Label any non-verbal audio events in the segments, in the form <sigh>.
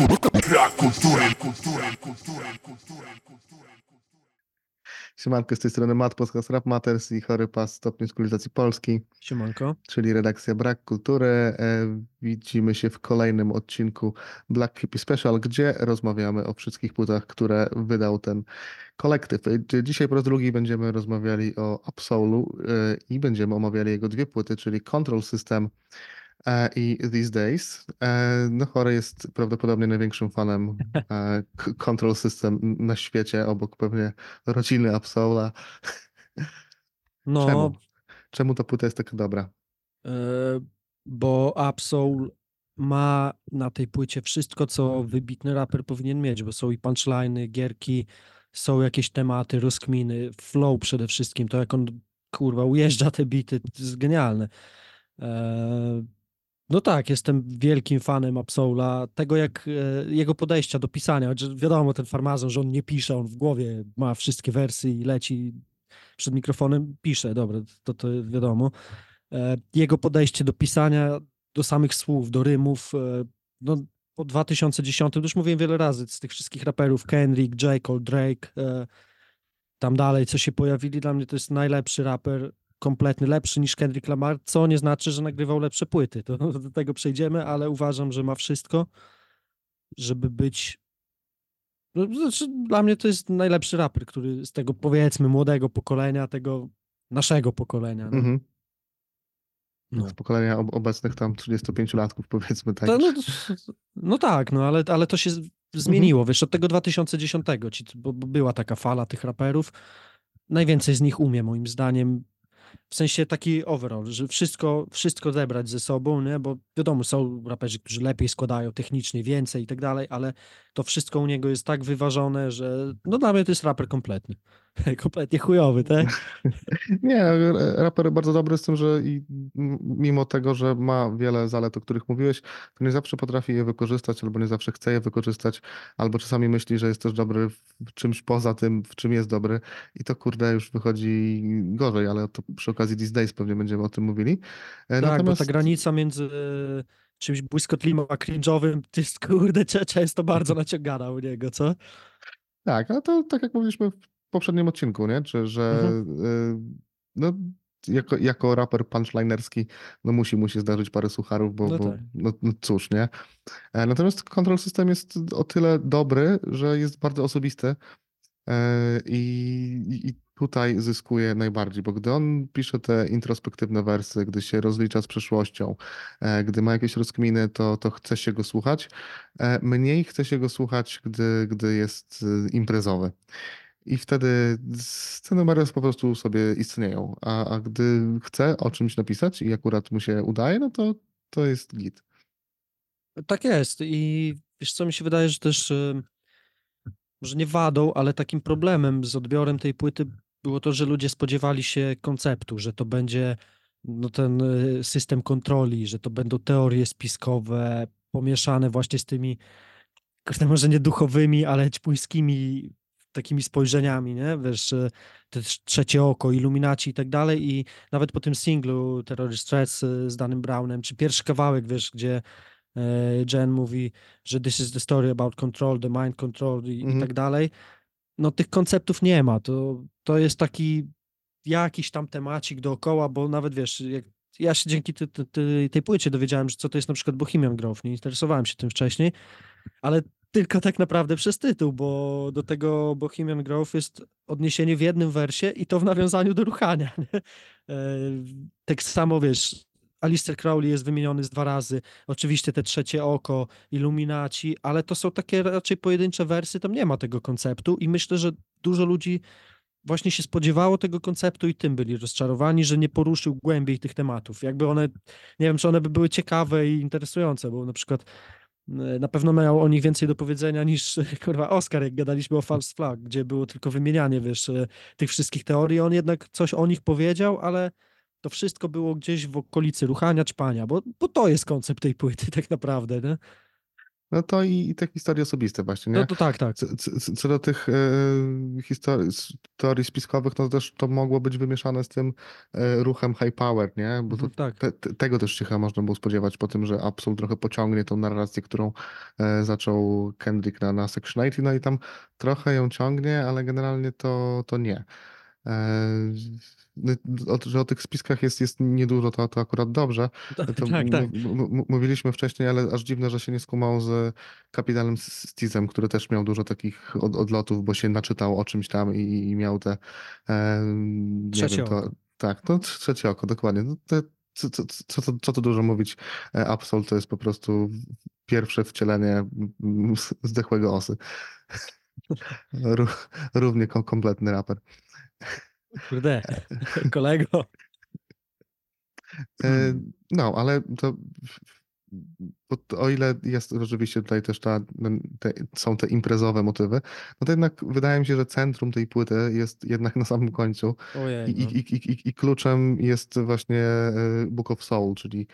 Brak kultury, kultury, kultury, kultury, kultury. Siemanko, z tej strony Matt, podcast Rap Matters i Chory Pas Stopniu Skolizacji Polski, Siemanko. czyli redakcja Brak Kultury. E, Widzimy się w kolejnym odcinku Black Hippie Special, gdzie rozmawiamy o wszystkich płytach, które wydał ten kolektyw. E, Dzisiaj po raz drugi będziemy rozmawiali o Absolu e, i będziemy omawiali jego dwie płyty, czyli Control System i These Days. E, No, Chory jest prawdopodobnie największym fanem <laughs> e, Control System na świecie, obok pewnie rodziny Absola. <laughs> No, Czemu? Czemu ta płyta jest taka dobra? e, bo Absol ma na tej płycie wszystko, co wybitny raper powinien mieć, bo są i punchliny, gierki, są jakieś tematy, rozkminy, flow przede wszystkim, to jak on, kurwa, ujeżdża te bity, to jest genialne. E, No tak, jestem wielkim fanem Absola, tego jak e, jego podejścia do pisania, wiadomo, ten farmazon, że on nie pisze, on w głowie ma wszystkie wersy i leci przed mikrofonem, pisze, dobra, to, to wiadomo. E, Jego podejście do pisania, do samych słów, do rymów, e, no po 2010, to już mówiłem wiele razy, z tych wszystkich raperów, Kendrick, J. Cole, Drake, tam dalej, co się pojawili, dla mnie to jest najlepszy raper, kompletny, lepszy niż Kendrick Lamar, co nie znaczy, że nagrywał lepsze płyty, to <laughs> do tego przejdziemy, ale uważam, że ma wszystko, żeby być no, znaczy, dla mnie to jest najlepszy raper, który z tego powiedzmy młodego pokolenia, tego naszego pokolenia. No. Mhm. No. Z pokolenia ob- obecnych tam 35-latków <laughs> powiedzmy tak. No, no tak, no ale, ale to się zmieniło, wiesz, od tego 2010, ci, bo, bo była taka fala tych raperów. Najwięcej z nich umie, moim zdaniem. W sensie taki overall, że wszystko, wszystko zebrać ze sobą, nie? Bo wiadomo, są raperzy, którzy lepiej składają technicznie, więcej i tak dalej, ale to wszystko u niego jest tak wyważone, że no dla mnie to jest raper kompletny. <laughs> Kompletnie chujowy, tak? <laughs> Nie, raper bardzo dobry z tym, że i mimo tego, że ma wiele zalet, o których mówiłeś, to nie zawsze potrafi je wykorzystać, albo nie zawsze chce je wykorzystać, albo czasami myśli, że jest też dobry w czymś poza tym, w czym jest dobry i to kurde już wychodzi gorzej, ale to przy okazji These Days pewnie będziemy o tym mówili. E, Tak, bo ta granica między czymś błyskotliwym a cringe'owym to jest kurde często bardzo <laughs> naciągana u niego, co? Tak, ale to tak jak mówiliśmy w poprzednim odcinku, nie? Czy, że y, no, jako, jako raper punchlinerski no musi mu się zdarzyć parę sucharów, bo, No bo tak. no, no cóż, nie? E, Natomiast Control System jest o tyle dobry, że jest bardzo osobisty e, i, i tutaj zyskuje najbardziej, bo gdy on pisze te introspektywne wersy, gdy się rozlicza z przeszłością, e, gdy ma jakieś rozkminy, to, to chce się go słuchać. E, Mniej chce się go słuchać, gdy, gdy jest e, imprezowy. I wtedy scenariusze po prostu sobie istnieją. A, a gdy chce o czymś napisać i akurat mu się udaje, no to to jest git. Tak jest i wiesz co, mi się wydaje, że też może nie wadą, ale takim problemem z odbiorem tej płyty było to, że ludzie spodziewali się konceptu, że to będzie no, ten e, system kontroli, że to będą teorie spiskowe pomieszane właśnie z tymi, może nie duchowymi, ale ćpuńskimi takimi spojrzeniami, nie? Wiesz, e, te trz- trzecie oko, iluminaci i tak dalej i nawet po tym singlu Terrorist Threats e, z Danym Brownem, czy pierwszy kawałek, wiesz, gdzie Jen mówi, że this is the story about control, the mind control i, i Mhm. tak dalej. No tych konceptów nie ma. To, to jest taki jakiś tam temacik dookoła, bo nawet wiesz, jak ja się dzięki ty, ty, ty, tej płycie dowiedziałem, że co to jest na przykład Bohemian Grove, nie interesowałem się tym wcześniej, ale tylko tak naprawdę przez tytuł, bo do tego Bohemian Grove jest odniesienie w jednym wersie i to w nawiązaniu do ruchania. <laughs> Nie? E, Tak samo wiesz, Alistair Crowley jest wymieniony z dwa razy, oczywiście te trzecie oko, Illuminaci, ale to są takie raczej pojedyncze wersy, tam nie ma tego konceptu i myślę, że dużo ludzi właśnie się spodziewało tego konceptu i tym byli rozczarowani, że nie poruszył głębiej tych tematów. Jakby one, nie wiem, czy one by były ciekawe i interesujące, bo na przykład e, na pewno miał o nich więcej do powiedzenia niż <laughs> kurwa Oscar, jak gadaliśmy o False Flag, gdzie było tylko wymienianie, wiesz, e, tych wszystkich teorii. On jednak coś o nich powiedział, ale to wszystko było gdzieś w okolicy ruchania, ćpania, bo, bo to jest koncept tej płyty tak naprawdę, nie? No to i, i te historie osobiste właśnie, nie? No to tak, tak. Co, co, co do tych e, historii, teorii spiskowych, no też to mogło być wymieszane z tym e, ruchem high power, nie? Bo to, Mhm, tak. te, te, tego też się chyba można było spodziewać po tym, że Absol trochę pociągnie tą narrację, którą e, zaczął Kendrick na, na Section 80, no i tam trochę ją ciągnie, ale generalnie to, to nie. E, no, o, że o tych spiskach jest, jest niedużo, to, to akurat dobrze. Tak, To tak, tak. mówiliśmy wcześniej, ale aż dziwne, że się nie skumał z Kapitalem Stizem, który też miał dużo takich od, odlotów, bo się naczytał o czymś tam i, i miał te e, Trzecie wiem, to, oko. tak, to trzecie oko, dokładnie. No te, co, co, co, co, tu dużo mówić, e, Absol to jest po prostu pierwsze wcielenie zdechłego osy. <laughs> Ró- Równie kom- kompletny raper. Kurde, <laughs> kolego. E. No, ale to, o ile jest rzeczywiście tutaj też ta, te, są te imprezowe motywy, no to jednak wydaje mi się, że centrum tej płyty jest jednak na samym końcu i, Ojej, no. i, i, i, i- kluczem jest właśnie e, Book of Soul, czyli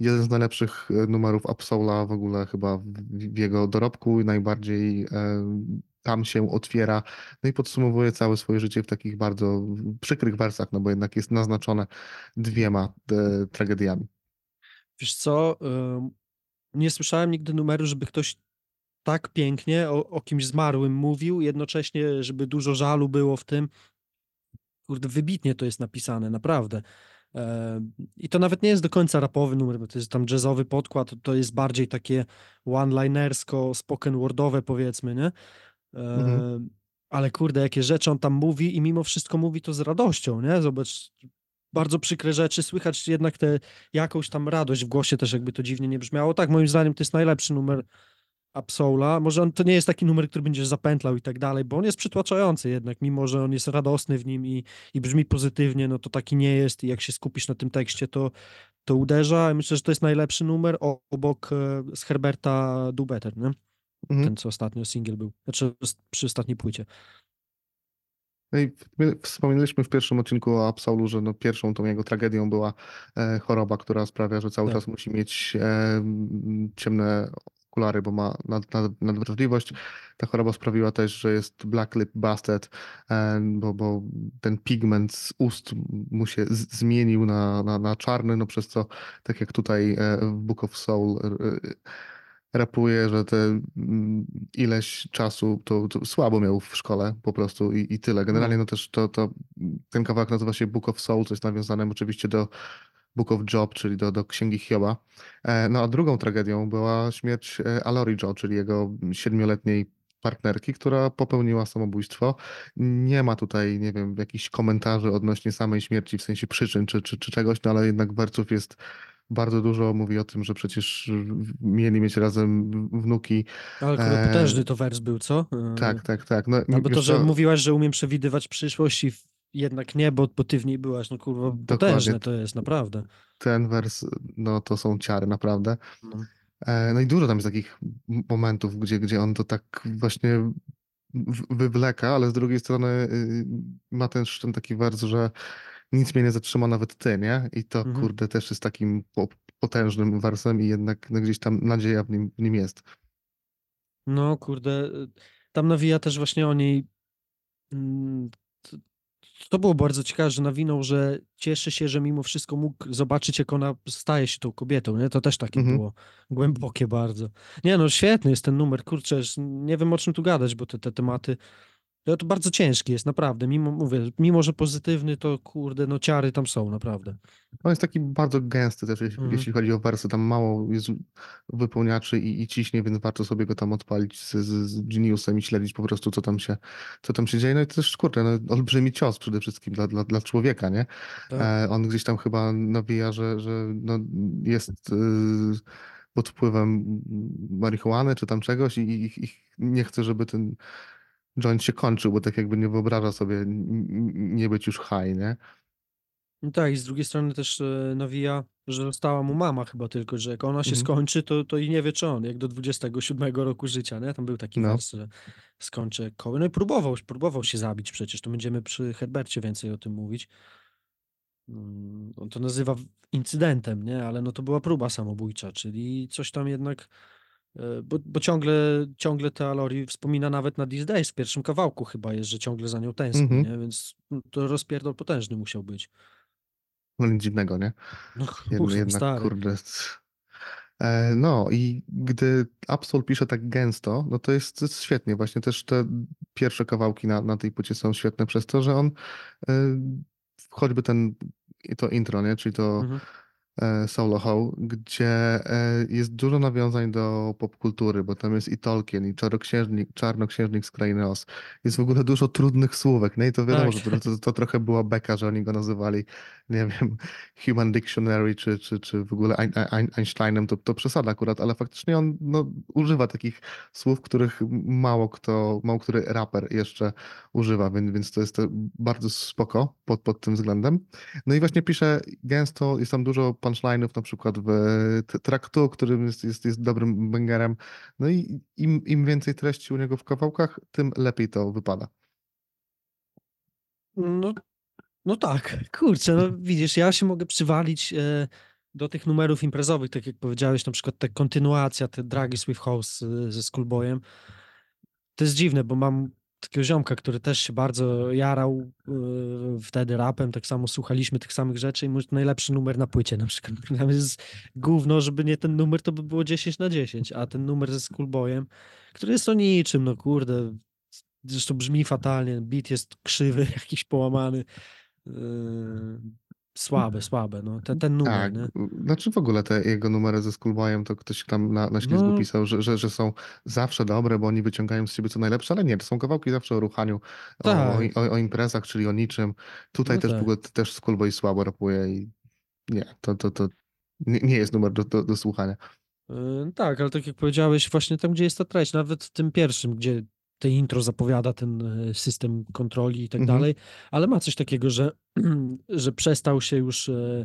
jeden z najlepszych e, numerów Absola w ogóle chyba w, w jego dorobku i najbardziej tam się otwiera, no i podsumowuje całe swoje życie w takich bardzo przykrych wersach, no bo jednak jest naznaczone dwiema e, tragediami. Wiesz co, nie słyszałem nigdy numeru, żeby ktoś tak pięknie o, o kimś zmarłym mówił, jednocześnie, żeby dużo żalu było w tym. Kurde, wybitnie to jest napisane, naprawdę. Em, I to nawet nie jest do końca rapowy numer, bo to jest tam jazzowy podkład, to jest bardziej takie one-linersko, spoken wordowe powiedzmy, nie? Mhm. Ale kurde, jakie rzeczy on tam mówi i mimo wszystko mówi to z radością, nie? Zobacz, bardzo przykre rzeczy, słychać jednak tę jakąś tam radość w głosie też, jakby to dziwnie nie brzmiało. Tak, moim zdaniem to jest najlepszy numer Absola. Może on to nie jest taki numer, który będziesz zapętlał i tak dalej, bo on jest przytłaczający jednak, mimo że on jest radosny w nim i, i brzmi pozytywnie, no to taki nie jest i jak się skupisz na tym tekście, to, to uderza. Myślę, że to jest najlepszy numer obok e, z Herberta Do Better, nie? Mhm. Ten, co ostatnio single był. Znaczy przy ostatniej płycie. No i my wspominaliśmy w pierwszym odcinku o Absolu, że no pierwszą tą jego tragedią była e, choroba, która sprawia, że cały Tak. czas musi mieć e, ciemne okulary, bo ma nad, nad, nadwrażliwość. Ta choroba sprawiła też, że jest black lip busted, e, bo, bo ten pigment z ust mu się z, zmienił na, na, na czarny, no przez co, tak jak tutaj e, w Book of Soul e, rapuje, że te mm, ileś czasu to, to słabo miał w szkole po prostu i, i tyle. Generalnie No. no też to, to ten kawałek nazywa się Book of Soul, co jest nawiązane oczywiście do Book of Job, czyli do, do Księgi Hioba. E, No a drugą tragedią była śmierć e, Alori Joe, czyli jego siedmioletniej partnerki, która popełniła samobójstwo. Nie ma tutaj, nie wiem, jakichś komentarzy odnośnie samej śmierci, w sensie przyczyn czy, czy, czy czegoś, no ale jednak wersów jest bardzo dużo. Mówi o tym, że przecież mieli mieć razem wnuki. Ale E, potężny to wers był, co? E, Tak, tak, tak. No, Albo to, że co, mówiłaś, że umiem przewidywać przyszłość i jednak nie, bo, bo ty w niej byłaś. No kurwa, Dokładnie. potężne to jest, naprawdę. ten wers, no to są ciary, naprawdę. No. E, No i dużo tam jest takich momentów, gdzie, gdzie on to tak właśnie wywleka, ale z drugiej strony y, ma też ten taki wers, że nic mnie nie zatrzyma, nawet ty, nie? I to, Mhm. kurde, też jest takim po- potężnym wersem i jednak no, gdzieś tam nadzieja w nim, w nim jest. No kurde, y, tam nawija też właśnie o niej. mm, To, było bardzo ciekawe, że nawinął, że cieszy się, że mimo wszystko mógł zobaczyć, jak ona staje się tą kobietą, nie? To też takie Mhm. było głębokie bardzo. Nie no, świetny jest ten numer, kurczę, nie wiem o czym tu gadać, bo te, te tematy, to, to bardzo ciężki jest, naprawdę, mimo, mówię, mimo, że pozytywny, to kurde, no ciary tam są, naprawdę. On jest taki bardzo gęsty też, jeśli, Mhm. jeśli chodzi o wersy. Tam mało jest wypełniaczy i, i ciśnie, więc warto sobie go tam odpalić z, z, z Geniusem i śledzić po prostu, co tam się, co tam się dzieje. No i to też, kurde, no, olbrzymi cios przede wszystkim dla, dla, dla człowieka, nie? Tak. E, on gdzieś tam chyba nawija, że, że no, jest y, pod wpływem marihuany czy tam czegoś i, i, i nie chce, żeby ten joint się kończył, bo tak jakby nie wyobraża sobie nie być już high, nie? No tak, i z drugiej strony też e, nawija, że została mu mama chyba tylko, że jak ona się Mhm. skończy, to, to i nie wie czy on, jak do 27 roku życia, nie? Tam był taki No. wers, że skończy koły. No i próbował, próbował się zabić przecież, to będziemy przy Herbercie więcej o tym mówić. Mm, On to nazywa incydentem, nie? Ale no to była próba samobójcza, czyli coś tam jednak Bo, bo ciągle, ciągle te Alori wspomina nawet na These Days, w pierwszym kawałku chyba jest, że ciągle za nią tęskni, Mhm. nie? Więc no, to rozpierdol potężny musiał być. No nic dziwnego, nie? No Jed, jednak, stary. kurde. E, No i gdy Absol pisze tak gęsto, no to jest, jest świetnie. Właśnie też te pierwsze kawałki na, na tej płycie są świetne przez to, że on e, choćby ten, to intro, nie? Czyli to Mhm. E, Solo How, gdzie e, jest dużo nawiązań do popkultury, bo tam jest i Tolkien, i Czarnoksiężnik, Czarnoksiężnik z Krainy Oz. Jest w ogóle dużo trudnych słówek, no i to wiadomo, Tak. że to, to, trochę była beka, że oni go nazywali, nie wiem, Human Dictionary, czy, czy, czy w ogóle Ein, Ein, Einsteinem, to, to przesada akurat, ale faktycznie on no, używa takich słów, których mało kto, mało który raper jeszcze używa, więc, więc to jest to bardzo spoko pod, pod tym względem. No i właśnie pisze gęsto, jest tam dużo punchline'ów, na przykład w Traktu, którym jest, jest, jest dobrym bangerem. No i im, im więcej treści u niego w kawałkach, tym lepiej to wypada. No, no tak, kurczę, no widzisz, ja się mogę przywalić e, do tych numerów imprezowych, tak jak powiedziałeś, na przykład ta kontynuacja, te dragi Swift House e, ze Schoolboyem. To jest dziwne, bo mam takiego ziomka, który też się bardzo jarał e, wtedy rapem, tak samo słuchaliśmy tych samych rzeczy i mój najlepszy numer na płycie na przykład. <laughs> Tam jest gówno, żeby nie ten numer, to by było 10 na 10, a ten numer ze Schoolboyem, który jest o niczym, no kurde, zresztą brzmi fatalnie, beat jest krzywy, <laughs> jakiś połamany. Yy, słabe, słabe, no. Ten, ten numer, Tak, nie? znaczy w ogóle te jego numery ze Schoolboyem, to ktoś tam na, na ślizgu No. pisał, że, że, że są zawsze dobre, bo oni wyciągają z siebie co najlepsze, ale nie, to są kawałki zawsze o ruchaniu, o, Tak. o, o imprezach, czyli o niczym. Tutaj No też tak. w ogóle też Schoolboy słabo rapuje i nie, to, to, to nie, nie jest numer do, do, do słuchania. Yy, tak, ale tak jak powiedziałeś, właśnie tam, gdzie jest ta treść, nawet w tym pierwszym, gdzie te intro zapowiada ten e, system kontroli i tak Mhm. dalej, ale ma coś takiego, że, <clears throat> że przestał się już e,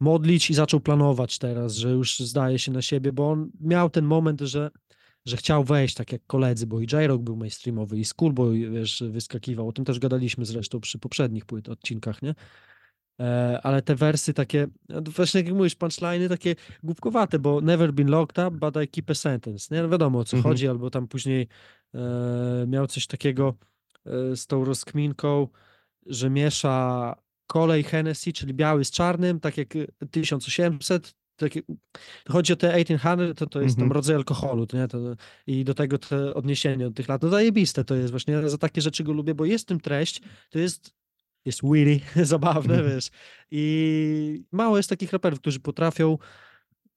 modlić i zaczął planować teraz, że już zdaje się na siebie, bo on miał ten moment, że, że chciał wejść tak jak koledzy, bo i J-Rock był mainstreamowy i Schoolboy, wiesz, wyskakiwał, o tym też gadaliśmy zresztą przy poprzednich płyt, odcinkach, nie? E, ale te wersy takie, właśnie jak mówisz, punchline'y takie głupkowate, bo never been locked up, but I keep a sentence, nie? No wiadomo o co Mhm. chodzi, albo tam później e, miał coś takiego e, z tą rozkminką, że miesza kolej Hennessy, czyli biały z czarnym, tak jak e, 1800, takie, chodzi o te 1800, to, to jest tam Mhm. rodzaj alkoholu, to nie? To, I do tego te odniesienie od tych lat, no zajebiste to jest właśnie, ja za takie rzeczy go lubię, bo jest w tym treść, to jest jest witty, <laughs> zabawne, Mhm. wiesz. I mało jest takich raperów, którzy potrafią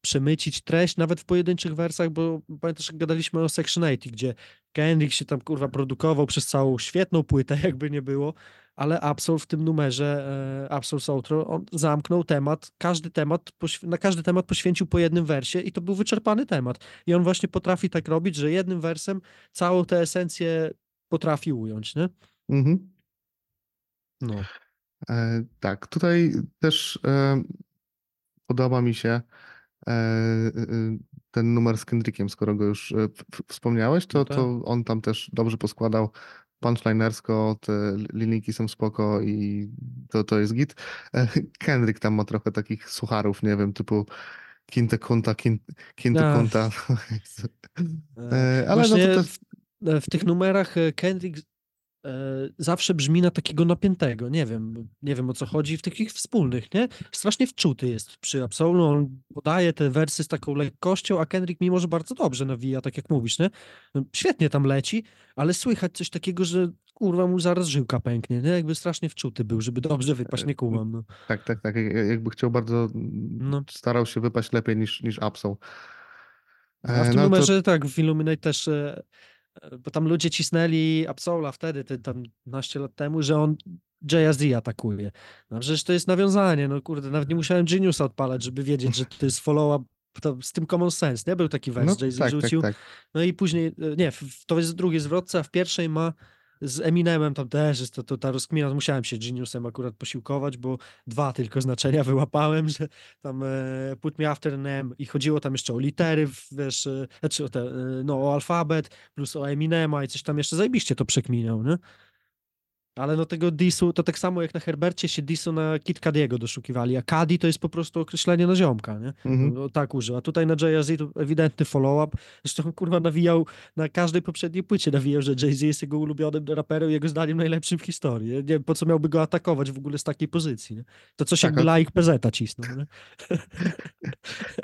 przemycić treść nawet w pojedynczych wersach, bo pamiętasz, jak gadaliśmy o Section 80, gdzie Kendrick się tam kurwa produkował przez całą świetną płytę, <laughs> jakby nie było, ale Absol w tym numerze e, Absol Outro, on zamknął temat, każdy temat, na każdy temat poświęcił po jednym wersie i to był wyczerpany temat. I on właśnie potrafi tak robić, że jednym wersem całą tę esencję potrafi ująć, nie? Mhm. No. E, tak, tutaj też podoba mi się e, e, ten numer z Kendrickiem, skoro go już wspomniałeś, to, No tak. to on tam też dobrze poskładał punchlinersko, te linijki są spoko i to, to jest git. <laughs> Kendrick tam ma trochę takich sucharów, nie wiem, typu Kinte Kunta, Kinte Ach. Kunta. <laughs> Ale no to też... w, w tych numerach Kendrick zawsze brzmi na takiego napiętego, nie wiem, nie wiem o co chodzi, w takich wspólnych, nie? Strasznie wczuty jest przy Absolu, on podaje te wersy z taką lekkością, a Kendrick mimo, że bardzo dobrze nawija, tak jak mówisz, nie? No, Świetnie tam leci, ale słychać coś takiego, że kurwa mu zaraz żyłka pęknie, nie? Jakby strasznie wczuty był, żeby dobrze wypaść, nie kumam, no. Tak, tak, tak. jak- Jakby chciał bardzo, No. starał się wypaść lepiej niż, niż Absol. A w E, tym no to- numerze tak, w Illuminate też, e, e, bo tam ludzie cisnęli Absola wtedy, te, tam 12 lat temu, że on JSD atakuje. No przecież to jest nawiązanie, no kurde, nawet nie musiałem Geniusa odpalać, żeby wiedzieć, że to jest follow-up to z tym common sense, nie? Był taki wers, No Jay-Z tak, tak, rzucił. tak. No i później, e, nie, to jest drugi zwrotce, a w pierwszej ma z Eminemem tam też jest to, to ta rozkmina, musiałem się Geniusem akurat posiłkować, bo dwa tylko znaczenia <laughs> wyłapałem, że tam e, put me after an M i chodziło tam jeszcze o litery, wiesz, e, znaczy o te, e, no o alfabet, plus o Eminema i coś tam jeszcze zajebiście to przekminiał, nie? Ale no tego disu, to tak samo jak na Herbercie się disu na Kid Cadiego doszukiwali, a Cadi to jest po prostu określenie na ziomka, nie? Mhm. No, tak użył. A tutaj na Jay-Z to ewidentny follow-up. Zresztą kurwa nawijał na każdej poprzedniej płycie nawijał, że Jay-Z jest jego ulubionym raperem i jego zdaniem najlepszym w historii. Nie wiem, po co miałby go atakować w ogóle z takiej pozycji, nie? To coś Tak, jakby a- laik PZ cisnął, nie? <laughs>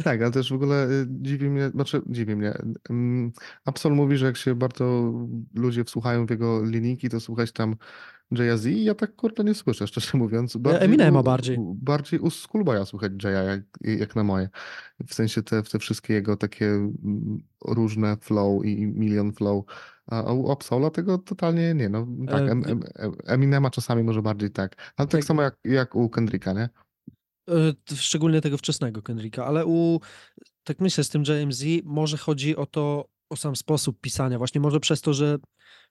Tak, ale też w ogóle y, dziwi mnie, znaczy dziwi mnie. mm, Absol mówi, że jak się bardzo ludzie wsłuchają w jego linijki, to słuchać tam Jay-Z i ja tak kurde nie słyszę, szczerze mówiąc. Bardziej Eminema bardziej. Bardziej u Schoolboya słuchać Jaya jak, jak na moje. W sensie te, te wszystkie jego takie mm, różne flow i milion flow. A u Absola tego totalnie nie, no tak, E, em, em, em, Eminema czasami może bardziej tak, ale tak Tak. samo jak, jak u Kendricka, nie? E, Szczególnie tego wczesnego Kendricka, ale u, tak myślę, z tym JMZ może chodzi o to, o sam sposób pisania, właśnie może przez to, że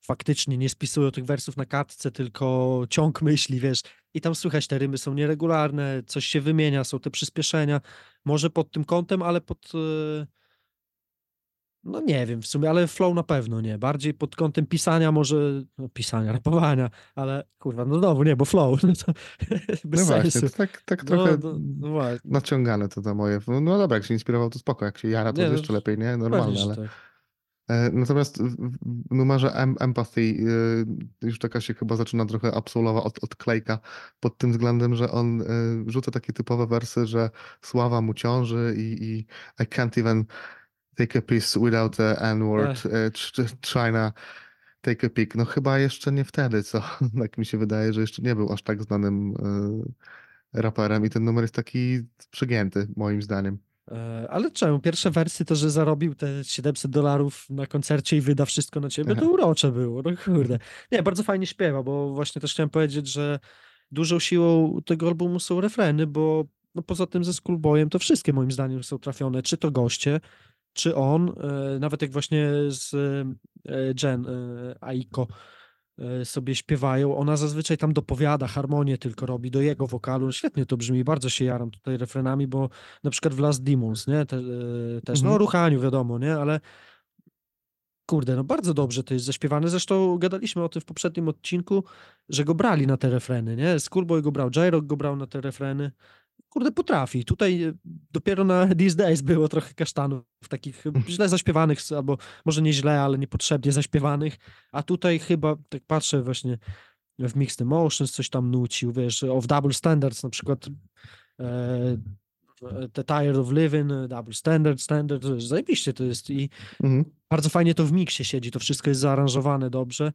faktycznie nie spisują tych wersów na kartce, tylko ciąg myśli, wiesz, i tam słychać te rymy są nieregularne, coś się wymienia, są te przyspieszenia, może pod tym kątem, ale pod, e, no nie wiem w sumie, ale flow na pewno nie, bardziej pod kątem pisania może, no pisania, rapowania, ale kurwa, no znowu nie, bo flow, <laughs> no to bez No właśnie, sensu. to tak, tak No, trochę no, no właśnie. naciągane to, to moje. No, no dobra, jak się inspirował, to spoko. Jak się jara, to Nie, no, jeszcze lepiej, nie? Normalne, ale. tak. E, Natomiast w numerze em Empathy e, już taka się chyba zaczyna trochę absolowa od, odklejka pod tym względem, że on e, rzuca takie typowe wersy, że sława mu ciąży i, i I can't even take a piece without the N-word, China take a pic. No chyba jeszcze nie wtedy, co <laughs> tak mi się wydaje, że jeszcze nie był aż tak znanym raperem i ten numer jest taki przegięty, moim zdaniem. E, Ale czemu? Pierwsze wersy to, że zarobił te 700 dolarów na koncercie i wyda wszystko na ciebie, to urocze było, no kurde. Nie, bardzo fajnie śpiewa, bo właśnie też chciałem powiedzieć, że dużą siłą tego albumu są refreny, bo no poza tym ze Schoolboyem to wszystkie moim zdaniem są trafione, czy to goście, czy on, e, nawet jak właśnie z e, Jen Aiko sobie śpiewają, ona zazwyczaj tam dopowiada, harmonię tylko robi do jego wokalu, świetnie to brzmi, bardzo się jaram tutaj refrenami, bo na przykład w Last Demons, nie, Te, e, też, no o Mhm. ruchaniu wiadomo, nie, ale kurde, no bardzo dobrze to jest zaśpiewane, zresztą gadaliśmy o tym w poprzednim odcinku, że go brali na te refreny, nie, Schoolboy go brał, J-Rock go brał na te refreny, kurde, potrafi. Tutaj e, dopiero na <laughs> These Days było trochę kasztanów takich e, źle zaśpiewanych, albo może nie źle, ale niepotrzebnie zaśpiewanych, a tutaj chyba, tak patrzę właśnie w Mixed Emotions, coś tam nucił, wiesz, of Double Standards na przykład e, The Tired of Living, e, Double Standard, Standard, zajebiście to jest i Mhm. bardzo fajnie to w miksie siedzi, to wszystko jest zaaranżowane dobrze.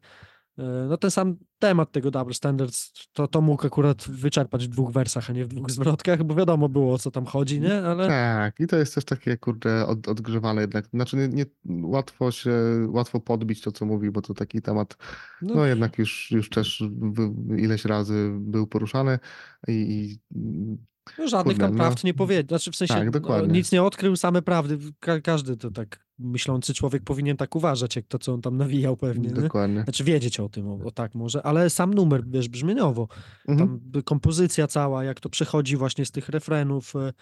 E, No ten sam temat tego Double Standards, to, to mógł akurat wyczerpać w dwóch wersach, a nie w dwóch zwrotkach, bo wiadomo było o co tam chodzi, nie? Ale Tak, i to jest też takie, kurde, od, odgrzewane jednak. Znaczy, nie, nie, łatwo się, łatwo podbić to, co mówi, bo to taki temat, no, no jednak już, już też ileś razy był poruszany i, i no żadnych kurde, tam no. prawd nie powiedział, znaczy w sensie Tak, no, nic nie odkrył, same prawdy. Ka każdy to tak myślący człowiek powinien tak uważać, jak to, co on tam nawijał pewnie, nie? dokładnie. Znaczy wiedzieć o tym, o, o tak może, ale sam numer, wiesz, brzmieniowo, Mhm. tam kompozycja cała, jak to przechodzi właśnie z tych refrenów, e,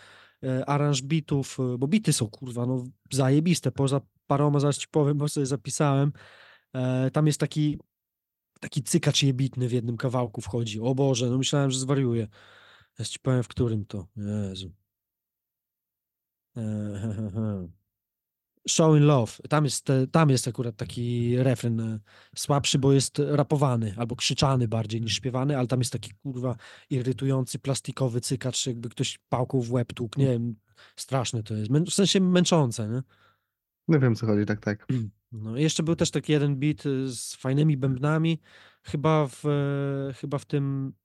e, aranż bitów, e, bo bity są, kurwa, no zajebiste, poza paroma, zaraz ci powiem, bo sobie zapisałem, e, tam jest taki taki cykacz jebitny w jednym kawałku wchodzi, o Boże, no myślałem, że zwariuję, ja ci powiem, w którym to, Jezu. <laughs> E, he. Showing Love. Tam jest, e, tam jest akurat taki refren e, słabszy, bo jest rapowany albo krzyczany bardziej niż śpiewany, ale tam jest taki kurwa irytujący plastikowy cykacz, jakby ktoś pałką w łeb tłukł. Nie wiem, straszne to jest. W sensie męczące, nie? No wiem, co chodzi, tak, tak. <clears throat> No i jeszcze był też taki jeden beat y, z fajnymi bębnami, chyba w, e, chyba w tym e,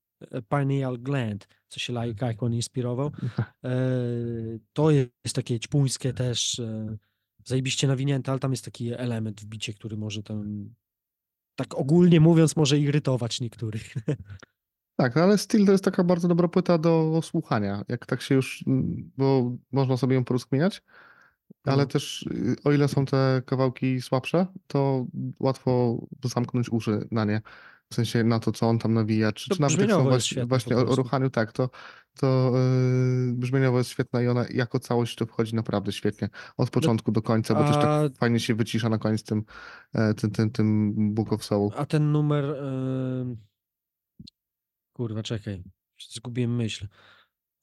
Pineal Gland, co się Like Icon inspirował. <laughs> E, To jest takie ćpuńskie też, e, zajebiście nawinięte, ale tam jest taki element w bicie, który może tam, tak ogólnie mówiąc, może irytować niektórych. <laughs> Tak, no ale Steel to jest taka bardzo dobra płyta do słuchania. Jak tak się już, bo można sobie ją porozkminiać, ale No. też y, o ile są te kawałki słabsze, to łatwo zamknąć uszy na nie. W sensie na to, co on tam nawija, czy, To czy nawet jak są właśnie, właśnie o, o ruchaniu, tak, to, to yy, brzmieniowo jest świetna i ona jako całość to wchodzi naprawdę świetnie. Od początku do końca, bo też No, a- tak fajnie się wycisza na koniec tym, e, tym, tym, tym Book of Soul. A ten numer, e, Kurwa, czekaj. Zgubiłem myśl.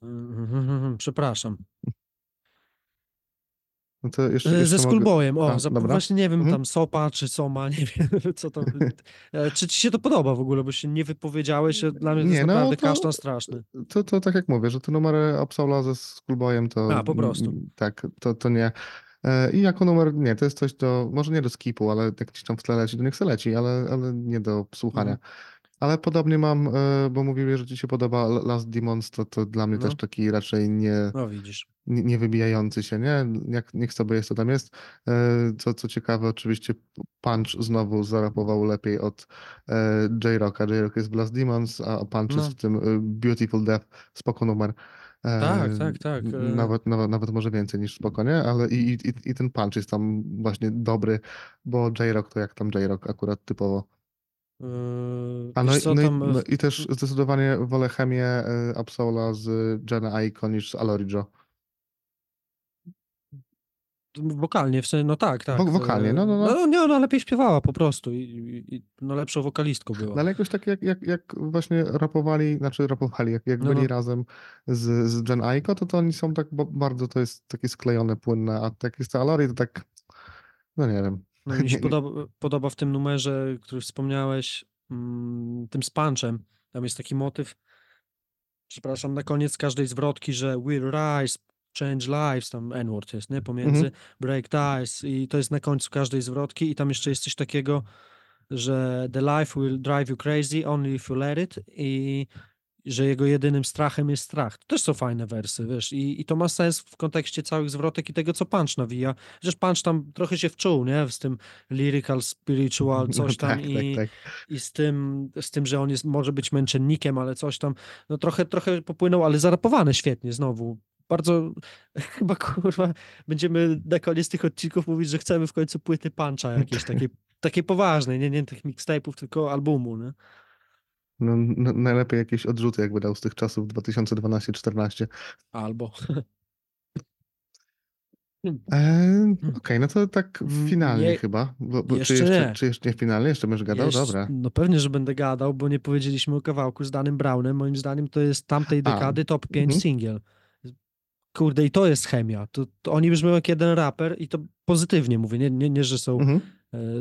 <laughs> Przepraszam. No to jeszcze, E, jeszcze Ze mogę- Skullboyem, o, A, dobra. właśnie nie wiem, Mhm. tam Sopa czy Soma, <laughs> nie wiem, co to, e, czy ci się to podoba w ogóle, bo się nie wypowiedziałeś, dla mnie to Nie, jest no naprawdę to- kasztan straszny. To, to tak jak mówię, że te numery Absola ze Skullboyem to... A, po prostu. Tak, to, to nie. E, I jako numer, nie, to jest coś do, może nie do skipu, ale jak gdzieś tam w tle leci, to niech se leci, ale, ale nie do słuchania. Mhm. Ale podobnie mam, e, bo mówiłeś, że ci się podoba Last Demons, to, to dla mnie No. też taki raczej nie, No widzisz. nie, nie wybijający się, nie? Jak, niech sobie jest, to tam jest. E, Co, co ciekawe, oczywiście Punch znowu zarapował lepiej od e, J-Rocka. J-Rock jest w Last Demons, a Punch No. jest w tym Beautiful Death, spoko numer. Tak, tak, tak. Nawet, nawet, nawet może więcej niż spoko, nie? Ale i, i, i- i ten Punch jest tam właśnie dobry, bo J-Rock to jak tam J-Rock akurat typowo. Yy, A no, co, no, i- tam, no e, i też zdecydowanie wolę chemię e, Absola z Jenna Aiko niż z Alorijo. wokalnie, w sensie, no tak, tak. Wok- wokalnie, e, no, no, no. No nie, ona lepiej śpiewała po prostu i, i, no lepszą wokalistką była. No ale jakoś tak jak, jak, jak właśnie rapowali, znaczy rapowali, jak, jak No, byli no. razem z, z Jen Aiko, to, to oni są tak ba- bardzo, to jest takie sklejone, płynne, a tak jest to Alori, to tak, no nie wiem. No mi się <laughs> podoba, podoba w tym numerze, który wspomniałeś, mm, tym z punchem. Tam jest taki motyw, przepraszam, na koniec każdej zwrotki, że we'll rise, change lives, tam N-word jest, nie? Pomiędzy Mhm. break ties i to jest na końcu każdej zwrotki i tam jeszcze jest coś takiego, że the life will drive you crazy only if you let it i że jego jedynym strachem jest strach. To też są fajne wersy, wiesz, i, i to ma sens w kontekście całych zwrotek i tego, co Punch nawija. Chociaż Punch tam trochę się wczuł, nie? Z tym lyrical, spiritual, <laughs> coś tam tak, i, tak, tak. i z tym, z tym, że on jest, może być męczennikiem, ale coś tam, no trochę, trochę popłynął, ale zarapowane świetnie znowu. Bardzo, <laughs> chyba kurwa, będziemy na koniec tych odcinków mówić, że chcemy w końcu płyty Puncha jakieś <laughs> takiej, takiej poważnej, nie, nie tych mixtape'ów, tylko albumu, nie? No, najlepiej jakieś odrzuty, jakby dał z tych czasów 2012-14. Albo. Eee, Okej, no to tak Mm, finalnie nie- chyba. Bo, bo, jeszcze czy, jeszcze, nie. czy jeszcze nie finalnie? Jeszcze będziesz gadał? Jeszcze- Dobra. No pewnie, że będę gadał, bo nie powiedzieliśmy o kawałku z Danym Brownem. Moim zdaniem to jest tamtej A, dekady top 5 mhm. singiel. Kurde, i to jest chemia. To, to oni brzmią jak jeden raper i to pozytywnie mówię. Nie, nie, nie że są, Mhm.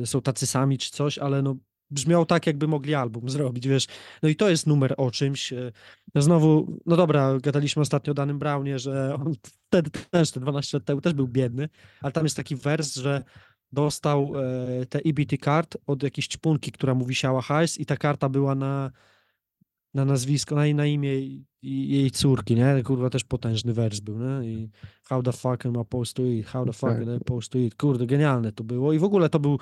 e, są tacy sami czy coś, ale no brzmiał tak, jakby mogli album zrobić, wiesz. No i to jest numer o czymś. e, No znowu, no dobra, gadaliśmy ostatnio o Danym Brownie, że on wtedy też, te 12 lat temu też był biedny, ale tam jest taki wers, że dostał e, te EBT card od jakiejś ćpunki, która mu wisiała hajs i ta karta była na, na nazwisko, na, na imię jej córki, nie? Kurwa, też potężny wers był, nie? I how the fuck am I supposed to eat? How the fuck Tak. am I supposed to eat? Kurde, genialne to było i w ogóle to był,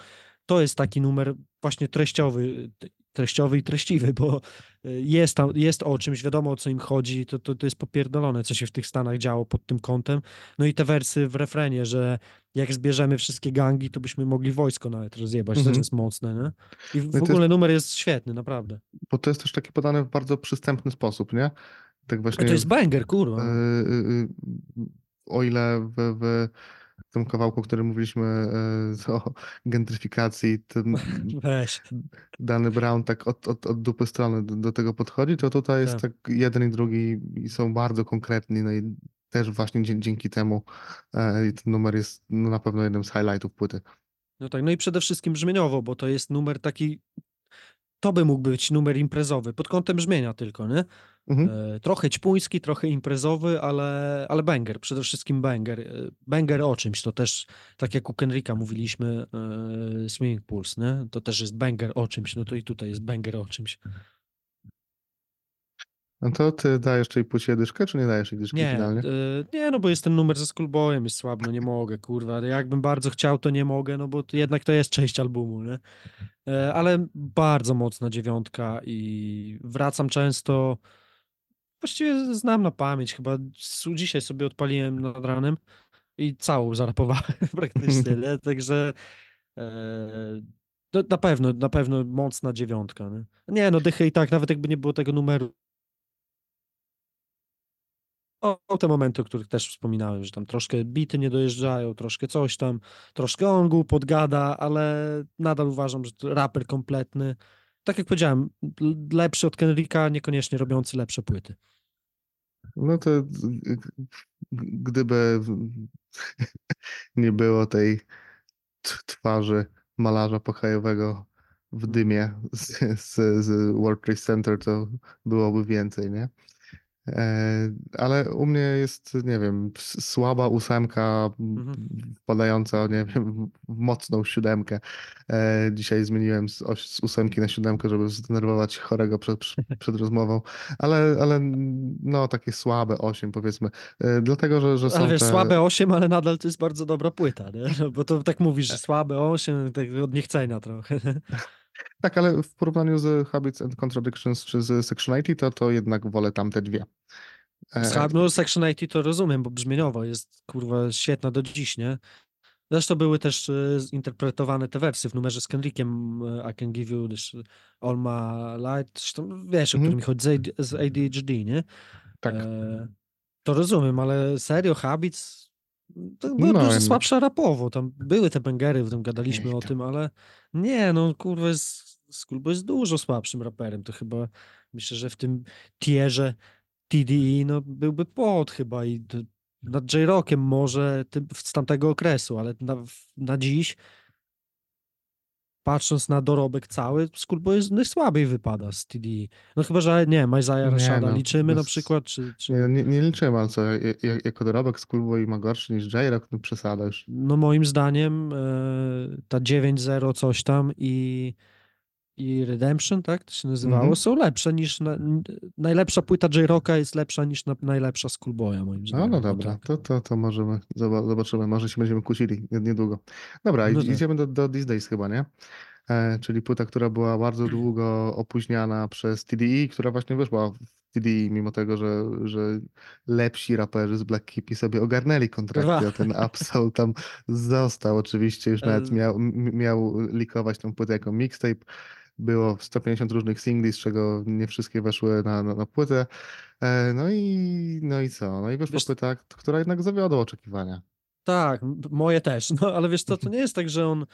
to jest taki numer właśnie treściowy, treściowy i treściwy, bo y, jest tam, jest o czymś, wiadomo o co im chodzi, to, to, to jest popierdolone, co się w tych Stanach działo pod tym kątem. No i te wersy w refrenie, że jak zbierzemy wszystkie gangi, to byśmy mogli wojsko nawet rozjebać, to też Mhm. jest mocne, nie? I w, No i w to ogóle numer jest świetny, naprawdę. Bo to jest też taki podane w bardzo przystępny sposób, nie? Tak A właśnie. to jest banger, kurwa. e, e, e, o ile w, w tym kawałku, o którym mówiliśmy e, o gentryfikacji, ten <laughs> Weź. Dany Brown tak od, od, od dupy strony do, do tego podchodzi, to tutaj jest Tak. tak jeden i drugi i są bardzo konkretni, no i też właśnie dzięki temu e, ten numer jest no, na pewno jednym z highlightów płyty. No tak, no i przede wszystkim brzmieniowo, bo to jest numer taki, to by mógł być numer imprezowy, pod kątem brzmienia tylko, nie? Mhm. E, trochę ćpuński, trochę imprezowy, ale, ale banger, przede wszystkim banger. E, Banger o czymś, to też, tak jak u Kenrika mówiliśmy, e, Swing Pulse, nie? To też jest banger o czymś, no to i tutaj jest banger o czymś. No to ty dajesz tej płycie dyszkę, czy nie dajesz jej dyszki Nie, finalnie? e, nie, no bo jest ten numer ze Skullboyem, jest słabo, no nie mogę, kurwa. Jakbym bardzo chciał, to nie mogę, no bo to jednak to jest część albumu, nie? E, Ale bardzo mocna dziewiątka i wracam często. Właściwie znam na pamięć, chyba dzisiaj sobie odpaliłem nad ranem i całą <laughs> zarapowałem praktycznie, nie? <laughs> Także no, na pewno, na pewno mocna dziewiątka, nie? Nie, no dychy i tak, nawet jakby nie było tego numeru, o, te momenty, o których też wspominałem, że tam troszkę bity nie dojeżdżają, troszkę coś tam, troszkę on głupot gada, ale nadal uważam, że to raper kompletny tak jak powiedziałem, lepszy od Kendricka, niekoniecznie robiący lepsze płyty. No to gdyby <laughs> nie było tej twarzy malarza pokojowego w dymie z, z, z World Trade Center, to byłoby więcej, nie? E, ale u mnie jest, nie wiem, słaba ósemka Mhm. wpadająca, nie wiem, w- mocną siódemkę. E, dzisiaj zmieniłem z, z ósemki na siódemkę, żeby zdenerwować chorego przed, przed rozmową, ale, ale no takie słabe osiem powiedzmy, e, dlatego, że, że są Ale wiesz, te... słabe 8, ale nadal to jest bardzo dobra płyta, nie? <laughs> No, bo to tak mówisz, że słabe 8, tak od niechcenia trochę. Tak, ale w porównaniu z Habits and Contradictions czy z Section 80, to, to jednak wolę tamte dwie. E, Z Hab- No, Section 80 to rozumiem, bo brzmieniowo jest kurwa świetna do dziś, nie? Zresztą były też e, zinterpretowane te wersy w numerze z Kendrickiem e, I Can Give You This All My Light, zresztą wiesz, o Mhm. którym chodzi, z ADHD, nie? tak. E, to rozumiem, ale serio, Habits to No, dużo słabsza rapowo, tam były te bangery, w tym gadaliśmy o tym, ale nie, no kurwa, jest, Skullboy jest dużo słabszym raperem, to chyba myślę, że w tym tierze TDE no, byłby pod chyba i nad J-Rockiem może tym, z tamtego okresu, ale na, na dziś patrząc na dorobek cały, Skullboy jest najsłabiej wypada z TDE. No chyba, że nie Nie, Rashada no, liczymy na przykład, czy, czy... Nie, nie, nie liczyłem, ale co, ja- ja- jako dorobek Schoolboy ma gorszy niż J-Rock, no przesada już. No moim zdaniem e, ta 9.0 coś tam i, i Redemption, tak to się nazywało, Mhm. są lepsze niż, na, najlepsza płyta J-Rocka jest lepsza niż na, najlepsza Schoolboya moim No, zdaniem. no o dobra, tak. to, to, to możemy, zoba- zobaczymy, może się będziemy kłócili nie- niedługo. Dobra, No tak. idziemy do, do These Days chyba, nie? E, czyli płyta, która była bardzo długo opóźniana przez TDE, która właśnie wyszła w TDE, mimo tego, że, że lepsi raperzy z Black Keepy sobie ogarnęli kontrakty, a ten <laughs> Absol tam został oczywiście, już nawet E, miał, miał likować tą płytę jako mixtape. Było 150 różnych singli, z czego nie wszystkie weszły na, na, na płytę. E, No i, no i co? No i wyszła Wiesz- płyta, która jednak zawiodła oczekiwania. Tak, moje też, no ale wiesz co, to nie jest tak, że on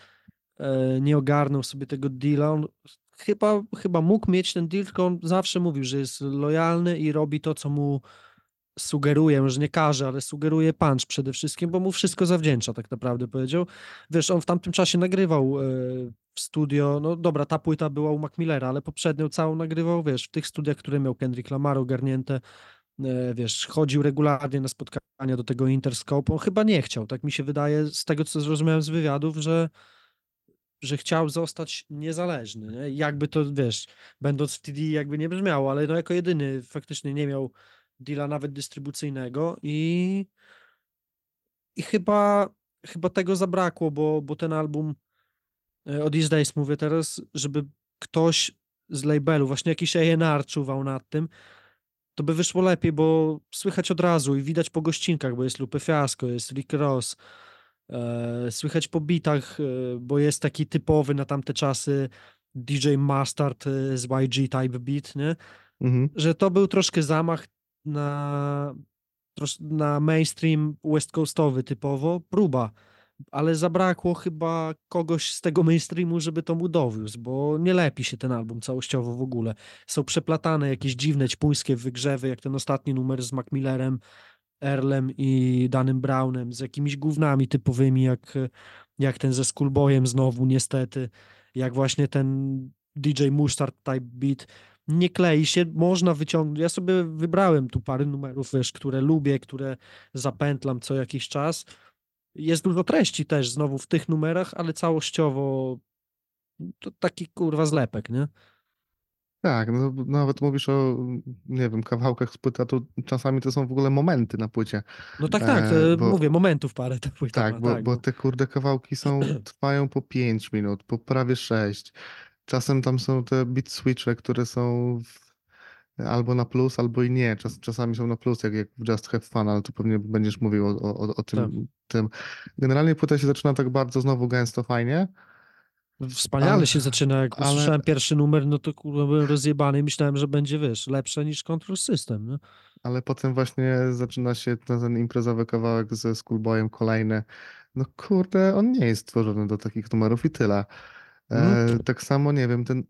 e, nie ogarnął sobie tego deala, on chyba, chyba mógł mieć ten deal, tylko on zawsze mówił, że jest lojalny i robi to, co mu sugeruje, może nie każe, ale sugeruje punch przede wszystkim, bo mu wszystko zawdzięcza, tak naprawdę powiedział. Wiesz, on w tamtym czasie nagrywał e, w studio, no dobra, ta płyta była u Mac Millera, ale poprzednią całą nagrywał, wiesz, w tych studiach, które miał Kendrick Lamar ogarnięte, e, wiesz, chodził regularnie na spotkania do tego Interscope, on chyba nie chciał, tak mi się wydaje, z tego, co zrozumiałem z wywiadów, że że chciał zostać niezależny, nie? Jakby to, wiesz, będąc w TD jakby nie brzmiało, ale no jako jedyny faktycznie nie miał deala nawet dystrybucyjnego i i chyba chyba tego zabrakło, bo, bo ten album e, o These Days mówię teraz, żeby ktoś z labelu, właśnie jakiś A&R czuwał nad tym, to by wyszło lepiej, bo słychać od razu i widać po gościnkach, bo jest Lupe Fiasco, jest Rick Ross, e, słychać po bitach, e, bo jest taki typowy na tamte czasy DJ Mustard e, z YG type beat, nie? Mhm. że to był troszkę zamach na, na mainstream west coastowy typowo, próba, ale zabrakło chyba kogoś z tego mainstreamu, żeby to mu dowiózł, bo nie lepi się ten album całościowo w ogóle. Są przeplatane jakieś dziwne, ćpuńskie wygrzewy, jak ten ostatni numer z Macmillerem, Earlem i Danym Brownem, z jakimiś gównami typowymi, jak, jak ten ze Schoolboyem znowu niestety, jak właśnie ten DJ Mustard type beat, nie klei się, można wyciągnąć. Ja sobie wybrałem tu parę numerów, wiesz, które lubię, które zapętlam co jakiś czas. Jest dużo treści też znowu w tych numerach, ale całościowo to taki kurwa zlepek, nie? Tak, no, nawet mówisz o, nie wiem, kawałkach z płyty, a to czasami to są w ogóle momenty na płycie. No tak, tak, E, e, bo- mówię, momentów parę ta płyta Tak, ma, bo, tak, bo no. te kurde kawałki są, <clears throat> trwają po 5 minut, po prawie 6. Czasem tam są te beat switche, które są w, albo na plus, albo i nie. Czas, czasami są na plus, jak, jak w Just Have Fun, ale tu pewnie będziesz mówił o, o, o tym, Tak. tym. Generalnie płyta się zaczyna tak bardzo znowu gęsto, fajnie. Wspaniale ale- się zaczyna, jak ale- usłyszałem pierwszy numer, no to kurwa byłem rozjebany i myślałem, że będzie, wiesz, lepsze niż Control System, no. Ale potem właśnie zaczyna się ten, ten imprezowy kawałek ze Schoolboyem kolejny. No kurde, on nie jest stworzony do takich numerów i tyle. E, tak samo, nie wiem, ten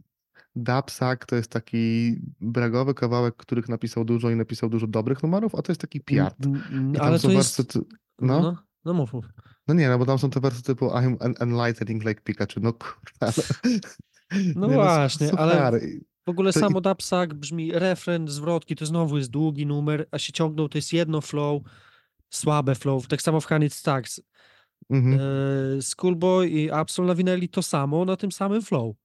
Dubsack to jest taki bragowy kawałek, których napisał dużo i napisał dużo dobrych numerów, a to jest taki piat. I Ale to jest... No, no, no, no mów, mów. no nie, no bo tam są te wersy typu I'm en- enlightening like Pikachu, no kurwa. ale- <laughs> No nie, właśnie, su- ale-. W ogóle To samo Dubsack brzmi refren, zwrotki, to znowu jest długi numer, a się ciągną, to jest jedno flow, słabe flow. Tak samo w Honey Stacks. Mhm. E, Schoolboy i Absol nawinęli to samo na tym samym flow.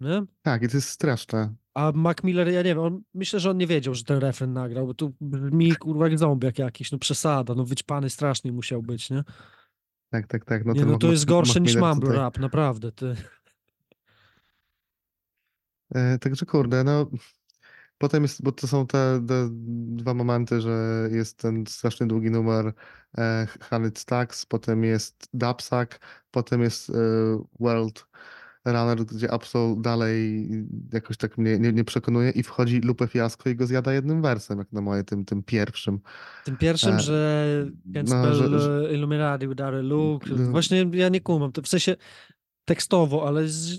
Nie? Tak, i to jest straszne. A Mac Miller, ja nie wiem, on, myślę, że on nie wiedział, że ten refren nagrał, bo tu brzmi kurwa jak zombiak jakiś, no przesada, no wyćpany strasznie musiał być, nie? Tak, tak, tak. No nie, no Mac- to jest gorsze Mac niż Miller mumble tutaj- rap, naprawdę, ty. E, Także kurde, no potem jest, bo to są te, te dwa momenty, że jest ten strasznie długi numer e, Honey Stacks, potem jest Dubsack, potem jest e, World Runner, gdzie Absol dalej jakoś tak mnie nie, nie przekonuje i wchodzi Lupe Fiasco i go zjada jednym wersem, jak na moje tym, tym pierwszym. Tym pierwszym, E, że can't no, że- e, Illuminati a look. No. Właśnie ja nie kumam, to w sensie tekstowo, ale z,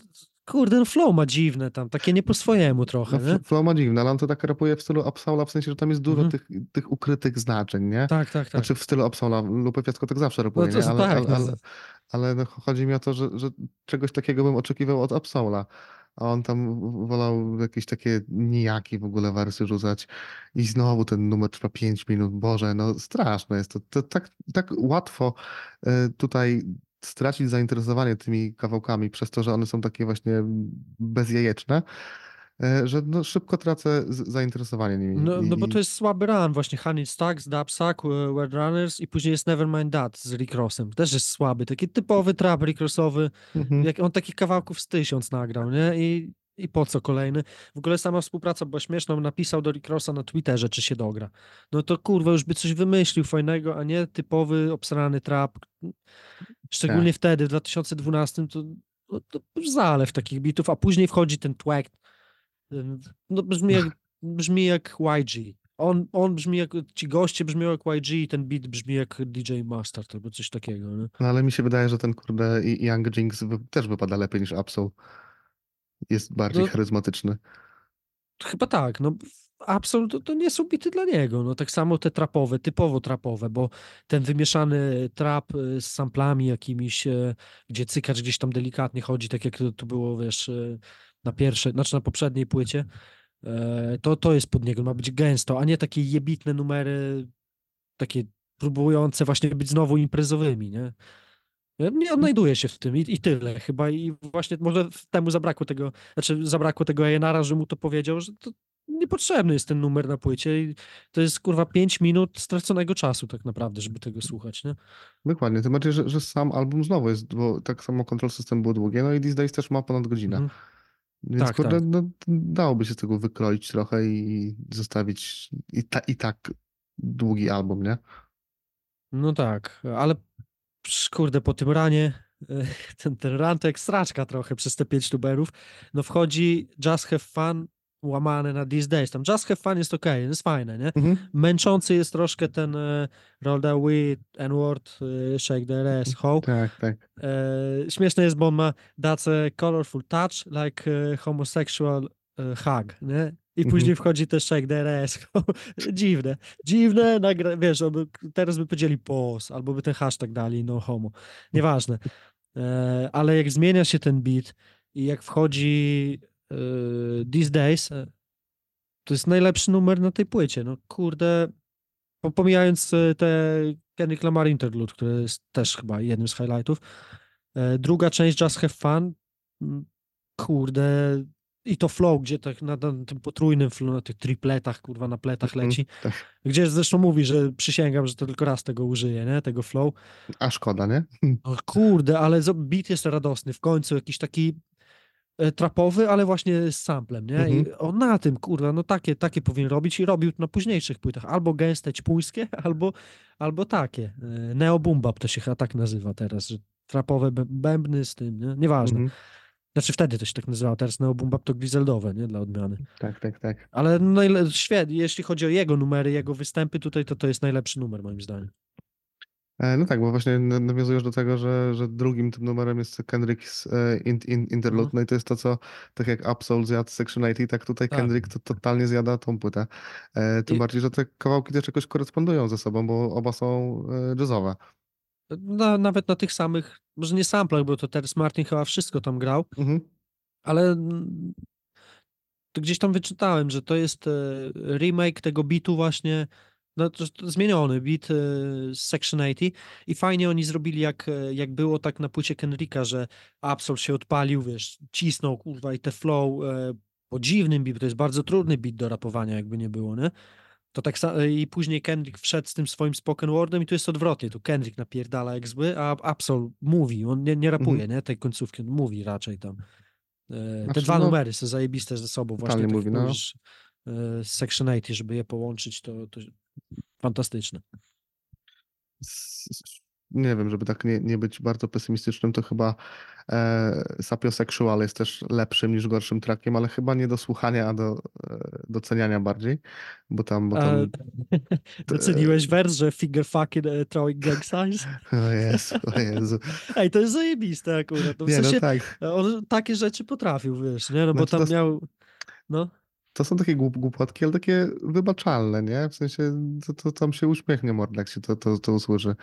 kurde, no flow ma dziwne tam, takie nie po swojemu trochę, No, nie? Fl- Flow ma dziwne, ale on to tak rapuje w stylu Absola, w sensie, że tam jest dużo Mhm. tych, tych ukrytych znaczeń, nie? Tak, tak, tak. Znaczy w stylu Absola, Lupe Fiasco tak zawsze rapuje, no to nie? Ale, tak, ale, no, ale, ale no, chodzi mi o to, że, że czegoś takiego bym oczekiwał od Absola. A on tam wolał jakieś takie nijaki w ogóle wersy rzucać. I znowu ten numer trwa 5 minut. Boże, no straszne jest to. to tak, tak łatwo e, tutaj stracić zainteresowanie tymi kawałkami przez to, że one są takie właśnie bezjajeczne, e, że no, szybko tracę zainteresowanie nimi. No, no bo to jest słaby run właśnie, Honey Stacks, Dubsack, e, Word Runners i później jest Nevermind That z Rick Rossem. Też jest słaby, taki typowy trap Rick Rossowy. Mhm. Jak on takich kawałków z tysiąc nagrał, nie? I, I po co kolejny? W ogóle sama współpraca była śmieszna, on napisał do Rick Rossa na Twitterze, czy się dogra. No to kurwa, już by coś wymyślił fajnego, a nie typowy obsrany trap. Szczególnie wtedy, w 2012, to, no, to zalew takich bitów, a później wchodzi ten twack. No brzmi jak, <laughs> brzmi jak YG. On, on brzmi jak, ci goście brzmią jak YG i ten beat brzmi jak DJ Mustard albo coś takiego, nie? No ale mi się wydaje, że ten kurde Young Jinx też wypada lepiej niż Absol. Jest bardziej No- charyzmatyczny. Chyba tak, no Absolut to, to nie są bity dla niego, no tak samo te trapowe, typowo trapowe, bo ten wymieszany trap y, z samplami jakimiś, e, gdzie cykacz gdzieś tam delikatnie chodzi, tak jak to, to było, wiesz, e, na pierwszej, znaczy na poprzedniej płycie, e, to, to jest pod niego, ma być gęsto, a nie takie jebitne numery, takie próbujące właśnie być znowu imprezowymi, nie? Nie odnajduję się w tym i, i tyle chyba i właśnie może temu zabrakło tego, znaczy zabrakło tego Ejenara, że mu to powiedział, że to niepotrzebny jest ten numer na płycie i to jest kurwa 5 minut straconego czasu tak naprawdę, żeby tego słuchać, nie? Dokładnie, tym bardziej, że, że sam album znowu jest, bo tak samo Control System było długie, no i These Days też ma ponad godzinę. Mhm. Więc Tak, kurde, tak. no, dałoby się z tego wykroić trochę i zostawić i, ta, i tak długi album, nie? No tak, ale kurde, po tym ranie, e, ten, ten rantek straczka trochę przez te pięć numerów, no wchodzi Just Have Fun łamane na These Days, tam Just Have Fun jest okej, jest fajne, nie? Mhm. Męczący jest troszkę ten e, Roll the Weed, N-word, e, Shake the ass, ho. Tak, tak. E, śmieszne jest, bo ma That's a colorful touch, like homosexual hug, nie? I Mhm. później wchodzi też the ass. <laughs> Dziwne. Dziwne, nagra... wiesz, on by, teraz by powiedzieli pos, albo by ten hashtag dali, no homo. Nieważne. E, ale jak zmienia się ten beat i jak wchodzi e, These Days, e, to jest najlepszy numer na tej płycie. No kurde, po- pomijając e, te Kendrick Lamar Interlude, które jest też chyba jednym z highlightów. E, Druga część Just Have Fun, mm, kurde, i to flow, gdzie tak na, na tym potrójnym flow, na tych tripletach, kurwa, na pletach Mhm, leci, tak. gdzie zresztą mówi, że przysięgam, że to tylko raz tego użyje, nie, tego flow. A szkoda, nie? <laughs> O kurde, ale beat jest radosny, w końcu jakiś taki e, trapowy, ale właśnie z samplem, nie? I Mhm. on na tym, kurwa, no takie, takie powinien robić i robił na późniejszych płytach, albo gęste, ćpuńskie, <laughs> albo, albo takie. E, Neo Boom Bap to się chyba tak nazywa teraz, że trapowe bę- bębny z tym, nie? Nieważne. Mhm. Znaczy wtedy to się tak nazywało, teraz Neo Boom Bap to Griseldowe, nie? Dla odmiany. Tak, tak, tak. Ale najle- świetnie, jeśli chodzi o jego numery, jego występy tutaj, to to jest najlepszy numer moim zdaniem. E, No tak, bo właśnie nawiązujesz do tego, że, że drugim tym numerem jest Kendrick's e, in, in, Interlude, Mhm. no i to jest to, co tak jak Absol zjadł Section 80, tak tutaj Tak. Kendrick to totalnie zjada tą płytę. E, Tym I- bardziej, że te kawałki też jakoś korespondują ze sobą, bo oba są jazzowe. Na, nawet na tych samych, może nie samplach, bo to Terrence Martin chyba wszystko tam grał, Mhm. ale to gdzieś tam wyczytałem, że to jest e, remake tego bitu właśnie, no to, to zmieniony beat e, z Section 80 i fajnie oni zrobili jak, e, jak było tak na płycie Kendricka, że Absol się odpalił, wiesz, cisnął kurwa i te flow po dziwnym beat, to jest bardzo trudny beat do rapowania jakby nie było, nie? To tak sa- i później Kendrick wszedł z tym swoim spoken wordem i tu jest odwrotnie, tu Kendrick napierdala jak zły, a Absol mówi, on nie, nie rapuje, nie, tej końcówki, on mówi raczej tam. E, Te Znaczy, dwa no, numery są zajebiste ze sobą, właśnie tak mówi, no. mówisz, e, z Section 80, żeby je połączyć, to, to fantastyczne. Nie wiem, żeby tak nie, nie być bardzo pesymistycznym, to chyba e, Sapiosexual jest też lepszym niż gorszym trackiem, ale chyba nie do słuchania, a do e, doceniania bardziej, bo tam, bo A, tam <laughs> doceniłeś wers, że figure fucking uh, throwing gang signs? <laughs> o Jezu, o Jezu. <laughs> Ej, to jest zajebiste akurat, no, w Nie, no sensie tak. on takie rzeczy potrafił, wiesz, nie, no bo Znaczy, tam to- miał, no, To są takie głup, głupotki, ale takie wybaczalne, nie? W sensie to, to tam się uśmiechnie mord, jak się to, to, to usłyszy.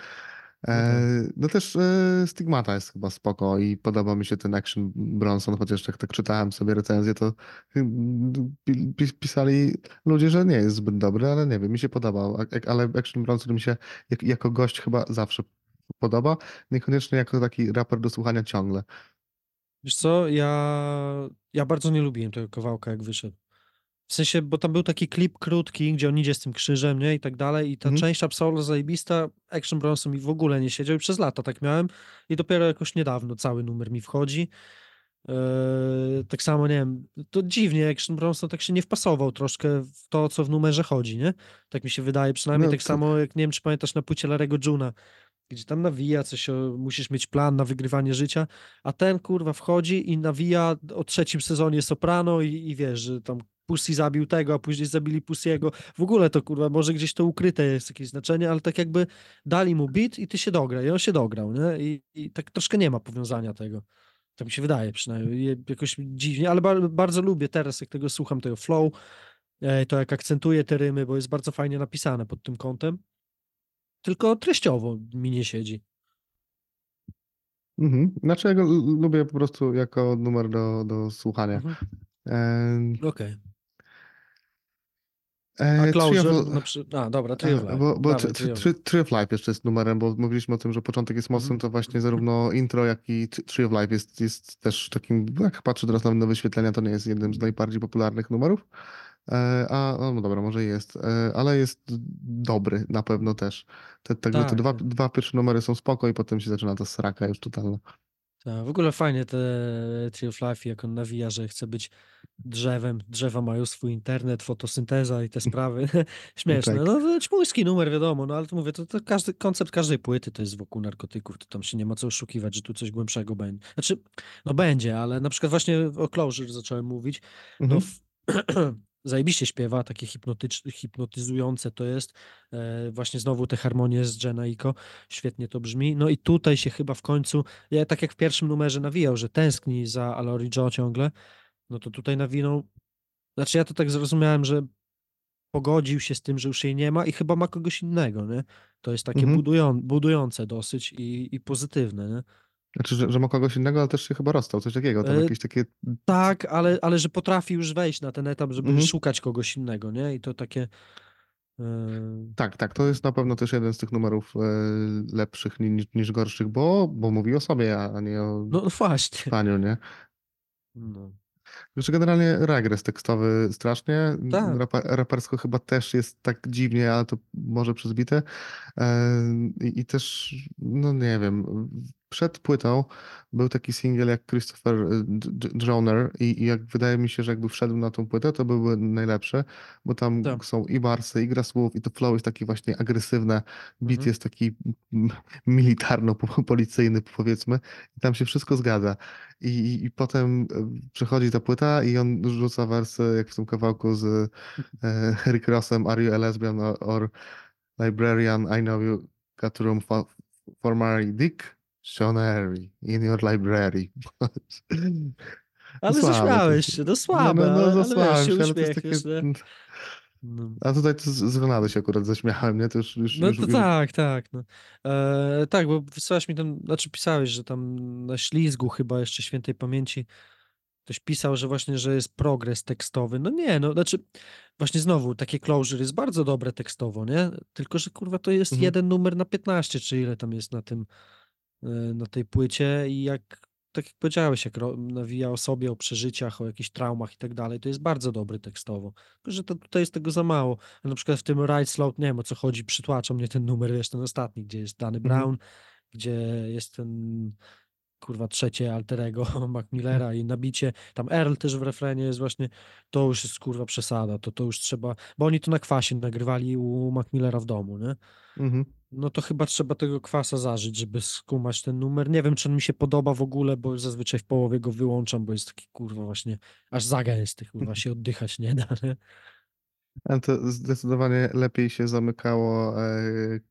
E, no też e, Stigmata jest chyba spoko i podoba mi się ten Action Bronson, chociaż jak tak czytałem sobie recenzję, to pi- pi- pisali ludzie, że nie jest zbyt dobry, ale nie wiem, mi się podobał. Ale Action Bronson mi się jak, jako gość chyba zawsze podoba, niekoniecznie jako taki raper do słuchania ciągle. Wiesz co, ja, ja bardzo nie lubiłem tego kawałka, jak wyszedł. W sensie, bo tam był taki klip krótki, gdzie on idzie z tym krzyżem, nie, i tak dalej, i ta Mhm. część Absolu zajebista, Action Bronson mi w ogóle nie siedział i przez lata tak miałem i dopiero jakoś niedawno cały numer mi wchodzi. Eee, tak samo, nie wiem, to dziwnie, Action Bronson tak się nie wpasował troszkę w to, co w numerze chodzi, nie? Tak mi się wydaje, przynajmniej No tak to- samo, jak nie wiem, czy pamiętasz na płycie Larego Juna, gdzie tam nawija coś, o, musisz mieć plan na wygrywanie życia, a ten kurwa wchodzi i nawija o trzecim sezonie Soprano i, i wiesz, że tam Pussy zabił tego, a później zabili Pussiego. W ogóle to kurwa, może gdzieś to ukryte jest jakieś znaczenie, ale tak jakby dali mu beat i ty się dogra i on się dograł, nie? I, i tak troszkę nie ma powiązania tego. Tak mi się wydaje przynajmniej, jakoś dziwnie, ale ba bardzo lubię teraz, jak tego słucham, tego flow, e, to jak akcentuje te rymy, bo jest bardzo fajnie napisane pod tym kątem. Tylko treściowo mi nie siedzi. Mhm. Znaczy ja go lubię po prostu jako numer do, do słuchania. Mhm. E, Okej. e, A Tree of Closure, Li- na przy... a dobra, Tree of E, Life. Bo, bo Dawaj, Tree of Tree of Life jeszcze jest numerem, bo mówiliśmy o tym, że początek jest mocny, Mhm. to właśnie zarówno intro, jak i Tr- Tree of Life jest, jest też takim, jak patrzę teraz na wyświetlenia, to nie jest jednym z najbardziej popularnych numerów. E, A, no dobra, może jest, e, ale jest dobry na pewno też. Te, te Tak, dwa, tak. dwa pierwsze numery są spoko i potem się zaczyna ta sraka już totalna. Tak, w ogóle fajnie te Tree of Life, jak on nawija, że chce być drzewem. Drzewa mają swój internet, fotosynteza i te sprawy. <laughs> Śmieszne. Tak. No to ćmuński numer, wiadomo, no ale to mówię, to, to każdy, koncept każdej płyty to jest wokół narkotyków, to tam się nie ma co oszukiwać, że tu coś głębszego będzie. Znaczy, no będzie, ale na przykład właśnie o Closure zacząłem mówić, no Mhm. w, <clears throat> zajebiście śpiewa, takie hipnotycz, hipnotyzujące to jest. E, właśnie znowu te harmonie z Jenna Iko, świetnie to brzmi. No i tutaj się chyba w końcu, ja tak jak w pierwszym numerze nawijał, że tęskni za Alori Joe ciągle, no to tutaj nawinął, znaczy ja to tak zrozumiałem, że pogodził się z tym, że już jej nie ma i chyba ma kogoś innego, nie? To jest takie Mhm. budują, budujące dosyć i, i pozytywne, nie? Znaczy, że, że ma kogoś innego, ale też się chyba rozstał, coś takiego, tam E, jakieś takie... Tak, ale, ale że potrafi już wejść na ten etap, żeby Mhm. szukać kogoś innego, nie? I to takie. e, Tak, tak, to jest na pewno też jeden z tych numerów e, lepszych ni- niż, niż gorszych, bo, bo mówi o sobie, a nie o No właśnie. paniu, nie? No. Znaczy generalnie regres tekstowy strasznie, Tak. Rapa, rapersko chyba też jest tak dziwnie, ale to może przyzbite. E, I, I też, no nie wiem, przed płytą był taki singiel jak Christopher e, J- J- Droner i, i jak wydaje mi się, że jakby wszedł na tą płytę, to byłby najlepszy, bo tam Tak. są i barsy, i gra słów, i to flow jest taki właśnie agresywne, beat Mhm. jest taki militarno-policyjny powiedzmy i tam się wszystko zgadza. I, i, I potem e, przychodzi ta płyta i on rzuca wersy, jak w tym kawałku z e, Rick Rossem, Are you a lesbian or, or librarian? I know you got room for, for my dictionary in your library. Ale <laughs> zaśmiałeś się, no słabe, no, no, ale, ale zasłałem się ale to jest takie... nie? No. A tutaj to z z Renady się akurat zaśmiałem, nie? To już, już, No to już... tak, tak. No. E, tak, bo wysłałeś mi tam, znaczy pisałeś, że tam na ślizgu chyba jeszcze świętej pamięci ktoś pisał, że właśnie, że jest progres tekstowy. No nie, no znaczy właśnie znowu takie closure jest bardzo dobre tekstowo, nie? Tylko, że kurwa to jest Mhm. jeden numer na 15, czy ile tam jest na tym, na tej płycie i jak, tak jak powiedziałeś, jak nawija o sobie, o przeżyciach, o jakichś traumach i tak dalej, to jest bardzo dobry tekstowo. Tylko, że to tutaj jest tego za mało. A na przykład w tym Ride Slow, nie wiem o co chodzi, przytłacza mnie ten numer, wiesz, ten ostatni, gdzie jest Danny Mhm. Brown, gdzie jest ten kurwa trzecie alterego <laughs> Mac Millera i nabicie, tam Earl też w refrenie jest właśnie, to już jest kurwa przesada, to, to już trzeba, bo oni to na kwasie nagrywali u Mac Millera w domu, nie? Mhm. No to chyba trzeba tego kwasa zażyć, żeby skumać ten numer. Nie wiem, czy on mi się podoba w ogóle, bo zazwyczaj w połowie go wyłączam, bo jest taki kurwa właśnie aż za gęsty, kurwa się oddychać nie da, nie? Ale to zdecydowanie lepiej się zamykało e,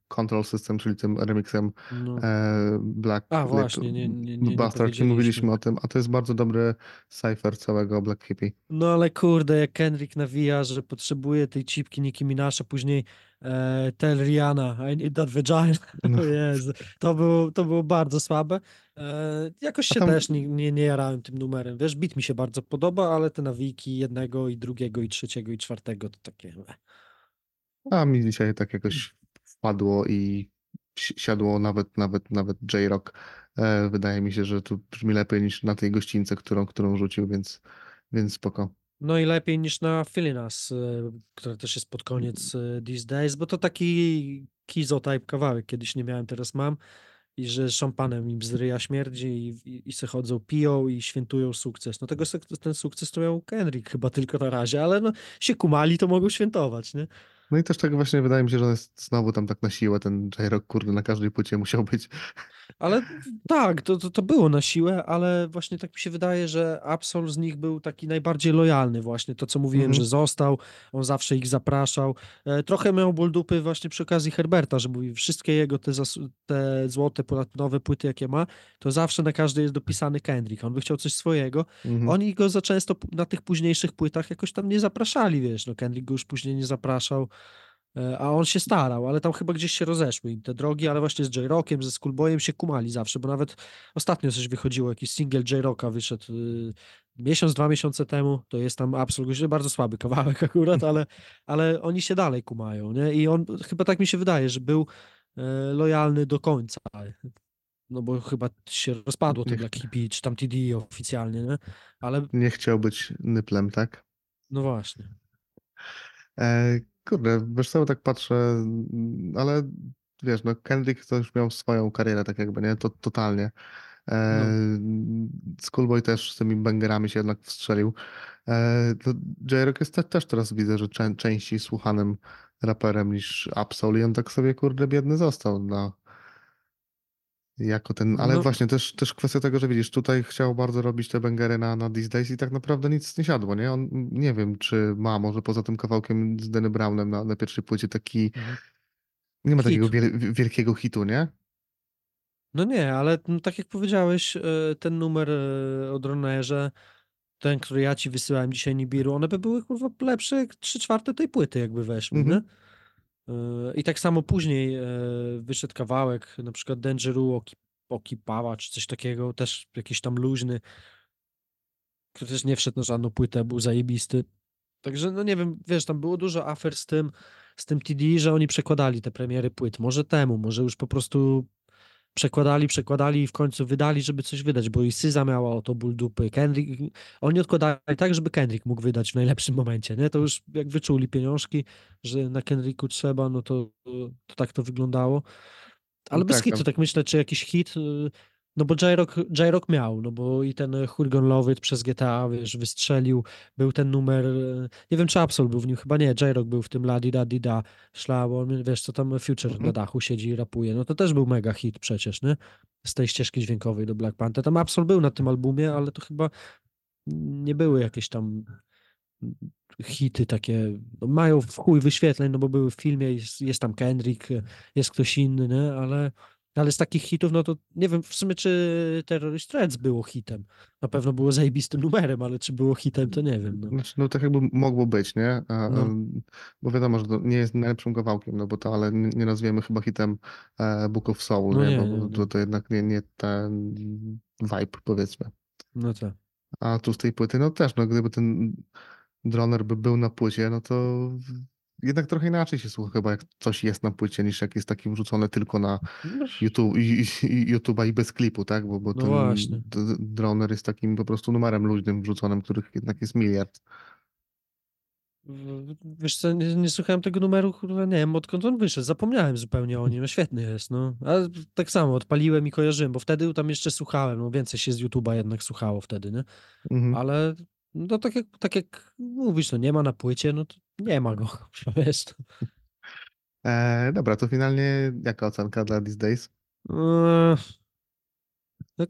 Control System, czyli tym remixem No. e, Black A, właśnie, nie- nie- nie- nie Bastard, nie mówiliśmy o tym, a to jest bardzo dobry cypher całego Black Hippie. No ale kurde, jak Kendrick nawija, że potrzebuje tej cipki Nicki Minaj, a później e, tell Rihanna, I need that vagina. No. <laughs> Jezu, to było, to było bardzo słabe. E, jakoś się tam- też nie, nie, nie jarałem tym numerem. Wiesz, beat mi się bardzo podoba, ale te nawijki jednego i drugiego i trzeciego i czwartego to takie... A mi dzisiaj tak jakoś wpadło i si- siadło nawet, nawet, nawet J-Rock. E, wydaje mi się, że tu brzmi lepiej niż na tej gościńce, którą, którą rzucił, więc, więc spoko. No i lepiej niż na Feeling Us, e, która też jest pod koniec e, These Days, bo to taki Kizo-type kawałek, kiedyś nie miałem, teraz mam. I że szampanem im z ryja śmierdzi i, i, i se chodzą, piją i świętują sukces. No tego, suk- ten sukces to miał Kendrick chyba tylko na razie, ale no się kumali, to mogą świętować, nie? No i też tak właśnie wydaje mi się, że on jest znowu tam tak na siłę, ten J-Rock, kurde, na każdej płycie musiał być. Ale tak, to, to, to było na siłę, ale właśnie tak mi się wydaje, że Absol z nich był taki najbardziej lojalny właśnie. To, co mówiłem, Mhm. że został, on zawsze ich zapraszał. E, trochę miał ból dupy właśnie przy okazji Herberta, że mówi, wszystkie jego te, te złote, platynowe płyty, jakie ma, to zawsze na każdej jest dopisany Kendrick. On by chciał coś swojego. Mhm. Oni go za często na tych późniejszych płytach jakoś tam nie zapraszali, wiesz, no Kendrick go już później nie zapraszał, a on się starał, ale tam chyba gdzieś się rozeszły im te drogi, ale właśnie z J-Rockiem, ze Schoolboyem się kumali zawsze, bo nawet ostatnio coś wychodziło, jakiś single J-Rocka wyszedł y, miesiąc, dwa miesiące temu, to jest tam absolutnie bardzo słaby kawałek <laughs> akurat, ale, ale oni się dalej kumają, nie? I on chyba tak mi się wydaje, że był e, lojalny do końca. No bo chyba się rozpadło to Black Hippie, czy tam TD oficjalnie, nie? Ale Nie chciał być nyplem, tak? no właśnie. E, kurde, wiesz co, tak patrzę, mm, ale wiesz, no Kendrick to już miał swoją karierę, tak jakby, nie? To totalnie. E, Schoolboy też z tymi bangerami się jednak wstrzelił. E, J-Rock jest te, też teraz widzę, że czę, częściej słuchanym raperem niż Absol i on tak sobie, kurde, biedny został na jako ten, ale No. właśnie też, też kwestia tego, że widzisz, tutaj chciał bardzo robić te bangery na, na These Days i tak naprawdę nic nie siadło, nie? On, nie wiem, czy ma, może poza tym kawałkiem z Danny Brownem na, na pierwszej płycie taki, Mhm. nie ma Hit. takiego wiel, wielkiego hitu, nie? No nie, ale no, tak jak powiedziałeś, e, ten numer e, o dronerze, ten, który ja ci wysyłałem dzisiaj Nibiru, one by były kurwa lepsze jak 3 czwarte tej płyty jakby weszły, Mhm. nie? E, I tak samo później e, wyszedł kawałek, na przykład Dangeru, Oki, Okipała, czy coś takiego, też jakiś tam luźny, który też nie wszedł na żadną płytę, był zajebisty. Także no nie wiem, wiesz, tam było dużo afer z tym, z tym TD, że oni przekładali te premiery płyt. Może temu, może już po prostu przekładali, przekładali i w końcu wydali, żeby coś wydać, bo i Syza miała o to ból dupy. Kendrick, oni odkładali tak, żeby Kendrick mógł wydać w najlepszym momencie, nie? To już jak wyczuli pieniążki, że na Kendricku trzeba, no to, to tak to wyglądało. Ale No bez tak, hitu, tak myślę, czy jakiś hit, y, no bo J-Rock, J-Rock miał, no bo i ten Hurgon Lovett przez GTA, wiesz, wystrzelił, był ten numer, y, nie wiem czy Absol był w nim, chyba nie, J-Rock był w tym La Di Da Di Da, szla, bo wiesz, co tam Future Mhm. na dachu siedzi i rapuje, no to też był mega hit przecież, nie? Z tej ścieżki dźwiękowej do Black Panther. Tam Absol był na tym albumie, ale to chyba nie były jakieś tam hity takie, no mają w chuj wyświetleń, no bo były w filmie, jest, jest tam Kendrick, jest ktoś inny, nie? Ale, Ale z takich hitów, no to nie wiem w sumie, czy Terrorist Threads było hitem. Na pewno było zajebistym numerem, ale czy było hitem, to nie wiem. No. Znaczy, no tak jakby mogło być, nie? A, No. Bo wiadomo, że to nie jest najlepszym kawałkiem, no bo to, ale nie nie nazwiemy chyba hitem e, Book of Soul, No nie? nie, Bo to, to jednak nie, nie ten vibe, powiedzmy. no tak. A tu z tej płyty, no też, no gdyby ten droner by był na płycie, no to jednak trochę inaczej się słucha chyba, jak coś jest na płycie, niż jak jest taki wrzucony tylko na No, YouTube, YouTube'a i bez klipu, tak? Bo, bo No ten właśnie. droner jest takim po prostu numerem luźnym wrzuconym, których jednak jest miliard. wiesz co, nie, nie słuchałem tego numeru, kurwa, nie wiem odkąd on wyszedł, zapomniałem zupełnie o nim, no świetny jest, no. Ale tak samo, odpaliłem i kojarzyłem, bo wtedy tam jeszcze słuchałem, no więcej się z YouTube'a jednak słuchało wtedy, nie? Mhm. Ale no tak jak, tak jak mówisz, no nie ma na płycie, no to nie ma go, <laughs> wiesz. E, dobra, to finalnie jaka ocenka dla These Days? Eee,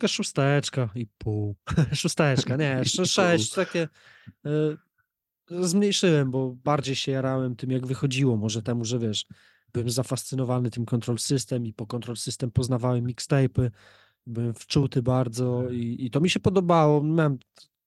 szósteczka i pół. <laughs> Szósteczka, nie, <laughs> sze- sześć, takie. e, Zmniejszyłem, bo bardziej się jarałem tym, jak wychodziło. Może temu, że wiesz, byłem zafascynowany tym Control System i po Control System poznawałem mixtape'y. Byłem wczuty bardzo i, i to mi się podobało. Miałem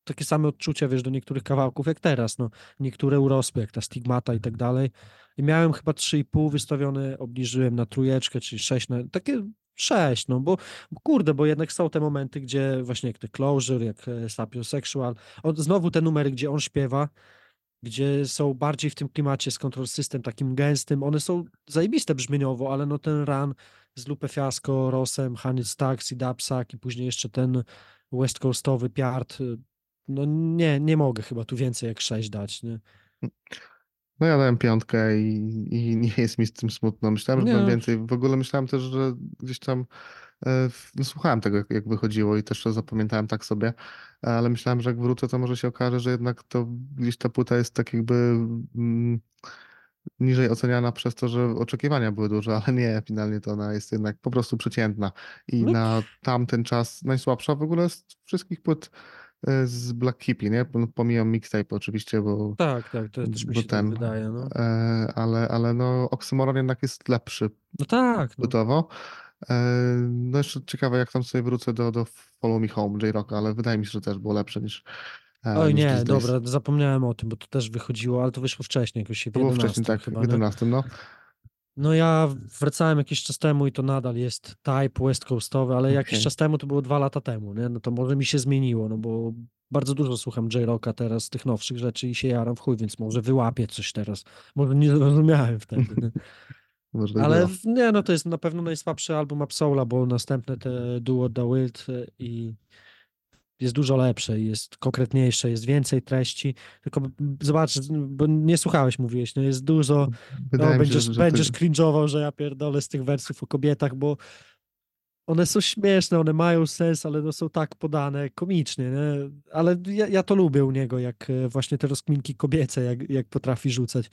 takie same odczucia, wiesz, do niektórych kawałków jak teraz. No, niektóre urosły, jak ta Stigmata i tak dalej. I miałem chyba 3,5 wystawione, obniżyłem na trójeczkę, czyli 6 na... Takie 6, no bo kurde, bo jednak są te momenty, gdzie właśnie jak The Closure, jak e, Sapiosexual, on, znowu te numery, gdzie on śpiewa, gdzie są bardziej w tym klimacie z Control System, takim gęstym, one są zajebiste brzmieniowo, ale no ten run z Lupe Fiasco, Rosem, Honey Stacks i Dapsak i później jeszcze ten West Coastowy Piart, no nie, nie mogę chyba tu więcej jak 6 dać, nie? No ja dałem piątkę i, i nie jest mi z tym smutno. Myślałem, że dam więcej. W ogóle myślałem też, że gdzieś tam e, no, słuchałem tego, jak, jak wychodziło i też to zapamiętałem tak sobie, ale myślałem, że jak wrócę, to może się okaże, że jednak to gdzieś ta płyta jest tak jakby mm, niżej oceniana przez to, że oczekiwania były duże, ale nie, finalnie to ona jest jednak po prostu przeciętna i No. na tamten czas najsłabsza w ogóle z wszystkich płyt z Black Hippie, nie? No, Pomijam mixtape oczywiście, bo Tak, tak, to też mi się tak ten, wydaje, no. E, ale, ale no Oxymoron jednak jest lepszy No tak, no. płytowo. E, no jeszcze ciekawe, jak tam sobie wrócę do, do Follow Me Home J-Rocka, ale wydaje mi się, że też było lepsze niż e, Oj nie, dobra, zapomniałem o tym, bo to też wychodziło, ale to wyszło wcześniej, jakoś w To było 11 wcześniej, tak, chyba, w nie? 11, no. No ja wracałem jakiś czas temu i to nadal jest type West Coastowy, ale jakiś Okej. czas temu to było dwa lata temu, nie? No to może mi się zmieniło, no bo bardzo dużo słucham J-Rocka teraz, tych nowszych rzeczy i się jaram w chuj, więc może wyłapię coś teraz. Może nie zrozumiałem wtedy, <laughs> Ale nie, no to jest na pewno najsłabszy album Absola, bo następne te Duo Da Wild e, i jest dużo lepsze, jest konkretniejsze, jest więcej treści, tylko zobacz, bo nie słuchałeś, mówiłeś, no jest dużo, Wydaje no, mi się, będziesz, że, że będziesz ty, że ja pierdolę z tych wersów o kobietach, bo one są śmieszne, one mają sens, ale no są tak podane komicznie, nie? Ale ja, ja to lubię u niego, jak e, właśnie te rozkminki kobiece, jak, jak potrafi rzucać.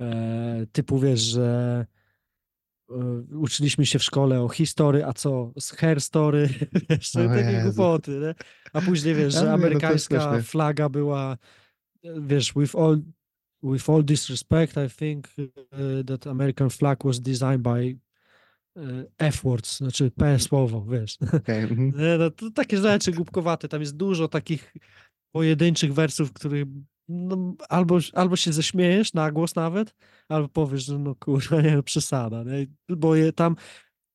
E, typu wiesz, że uczyliśmy się w szkole o historii, a co, z hair story, <laughs> wiesz, O takie Jezu. głupoty, nie? A później wiesz, że no amerykańska śmieszne. flaga była, wiesz, with all, with all disrespect, I think uh, that American flag was designed by uh, F-words, znaczy P słowo, wiesz. okej, <laughs> mhm. No, to takie rzeczy głupkowate, tam jest dużo takich pojedynczych wersów, których no, albo, albo się ześmiejesz na głos nawet, albo powiesz, że no kurwa, nie, no, przesada, nie? bo je, tam,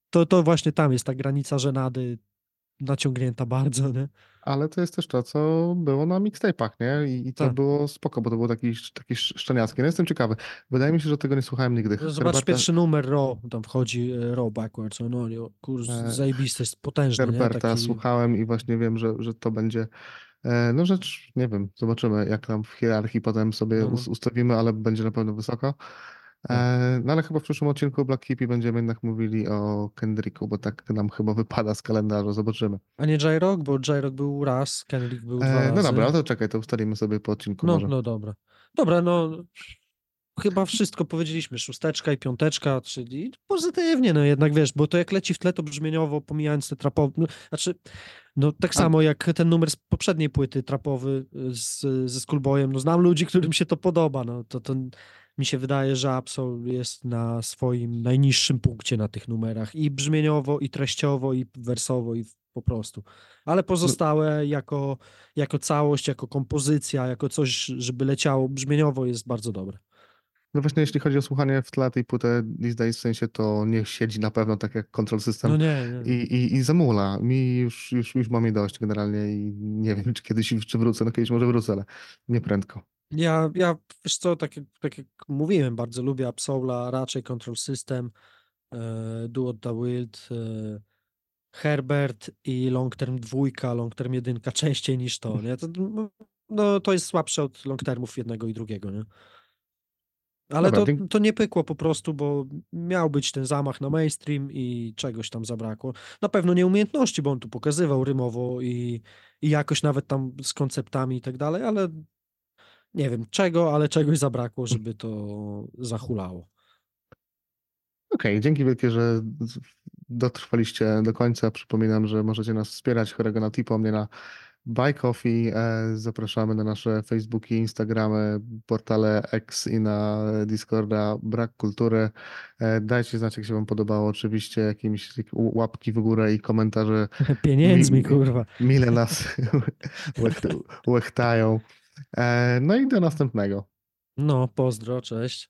to, to właśnie tam jest ta granica żenady naciągnięta bardzo, nie? Ale to jest też to, co było na mixtape'ach, nie? I, i to Tak. było spoko, bo to było taki, taki szczeniackie. No jestem ciekawy. Wydaje mi się, że tego nie słuchałem nigdy. No, Zobacz Herberta- pierwszy numer Raw, tam wchodzi e, Raw Backwards, no, kurs E, zajebisty, jest potężny, nie? Herberta Taki, słuchałem i właśnie wiem, że, że to będzie. E, No rzecz, nie wiem, zobaczymy, jak tam w hierarchii potem sobie No, us- ustawimy, ale będzie na pewno wysoko. Tak. E, No ale chyba w przyszłym odcinku Black Hippie będziemy jednak mówili o Kendricku, bo tak nam chyba wypada z kalendarza, zobaczymy. a nie J-Rock, bo J-Rock był raz, Kendrick był dwa E, razy. No dobra, to czekaj, to ustalimy sobie po odcinku No, może. no dobra. Dobra, no chyba wszystko powiedzieliśmy, szósteczka i piąteczka, czyli pozytywnie, no jednak wiesz, bo to jak leci w tle, to brzmieniowo, pomijając te trapowe, no, znaczy, no tak A- samo jak ten numer z poprzedniej płyty trapowy y, z, ze Schoolboyem, no znam ludzi, którym się to podoba, no to, to mi się wydaje, że Absol jest na swoim najniższym punkcie na tych numerach i brzmieniowo, i treściowo, i wersowo, i po prostu. Ale pozostałe jako, jako całość, jako kompozycja, jako coś, żeby leciało brzmieniowo jest bardzo dobre. No właśnie, jeśli chodzi o słuchanie w tle tej płyty These Days, w sensie to nie siedzi na pewno tak jak Control System No nie, nie. i, i, i zamula. Mi już, już, już mam jej dość generalnie i nie wiem, czy kiedyś czy wrócę. No kiedyś może wrócę, ale nie prędko. Ja, ja wiesz co, tak jak, tak jak mówiłem, bardzo lubię Absola, raczej Control System, e, Do What Thou Wilt, e, Herbert i Long Term dwójka, Long Term jedynka <laughs> częściej niż to, nie? To, no, to jest słabsze od Long Termów jednego i drugiego, nie? Ale Dobra, to, to nie pykło po prostu, bo miał być ten zamach na mainstream i czegoś tam zabrakło. Na pewno nie umiejętności, bo on tu pokazywał rymowo i, i jakoś nawet tam z konceptami i tak dalej, ale nie wiem czego, ale czegoś zabrakło, żeby to zahulało. Okej, dzięki wielkie, że dotrwaliście do końca. Przypominam, że możecie nas wspierać chorego na Tipo, mnie na Buy Coffee. E, Zapraszamy na nasze Facebooki, Instagramy, portale X i na Discorda Brak Kultury. E, Dajcie znać, jak się wam podobało. Oczywiście jakimiś łapki w górę i komentarze <laughs> Pieniędzmi, Mi- kurwa. mile nas <laughs> łecht- <laughs> łechtają. E, No i do następnego. No, pozdro, cześć.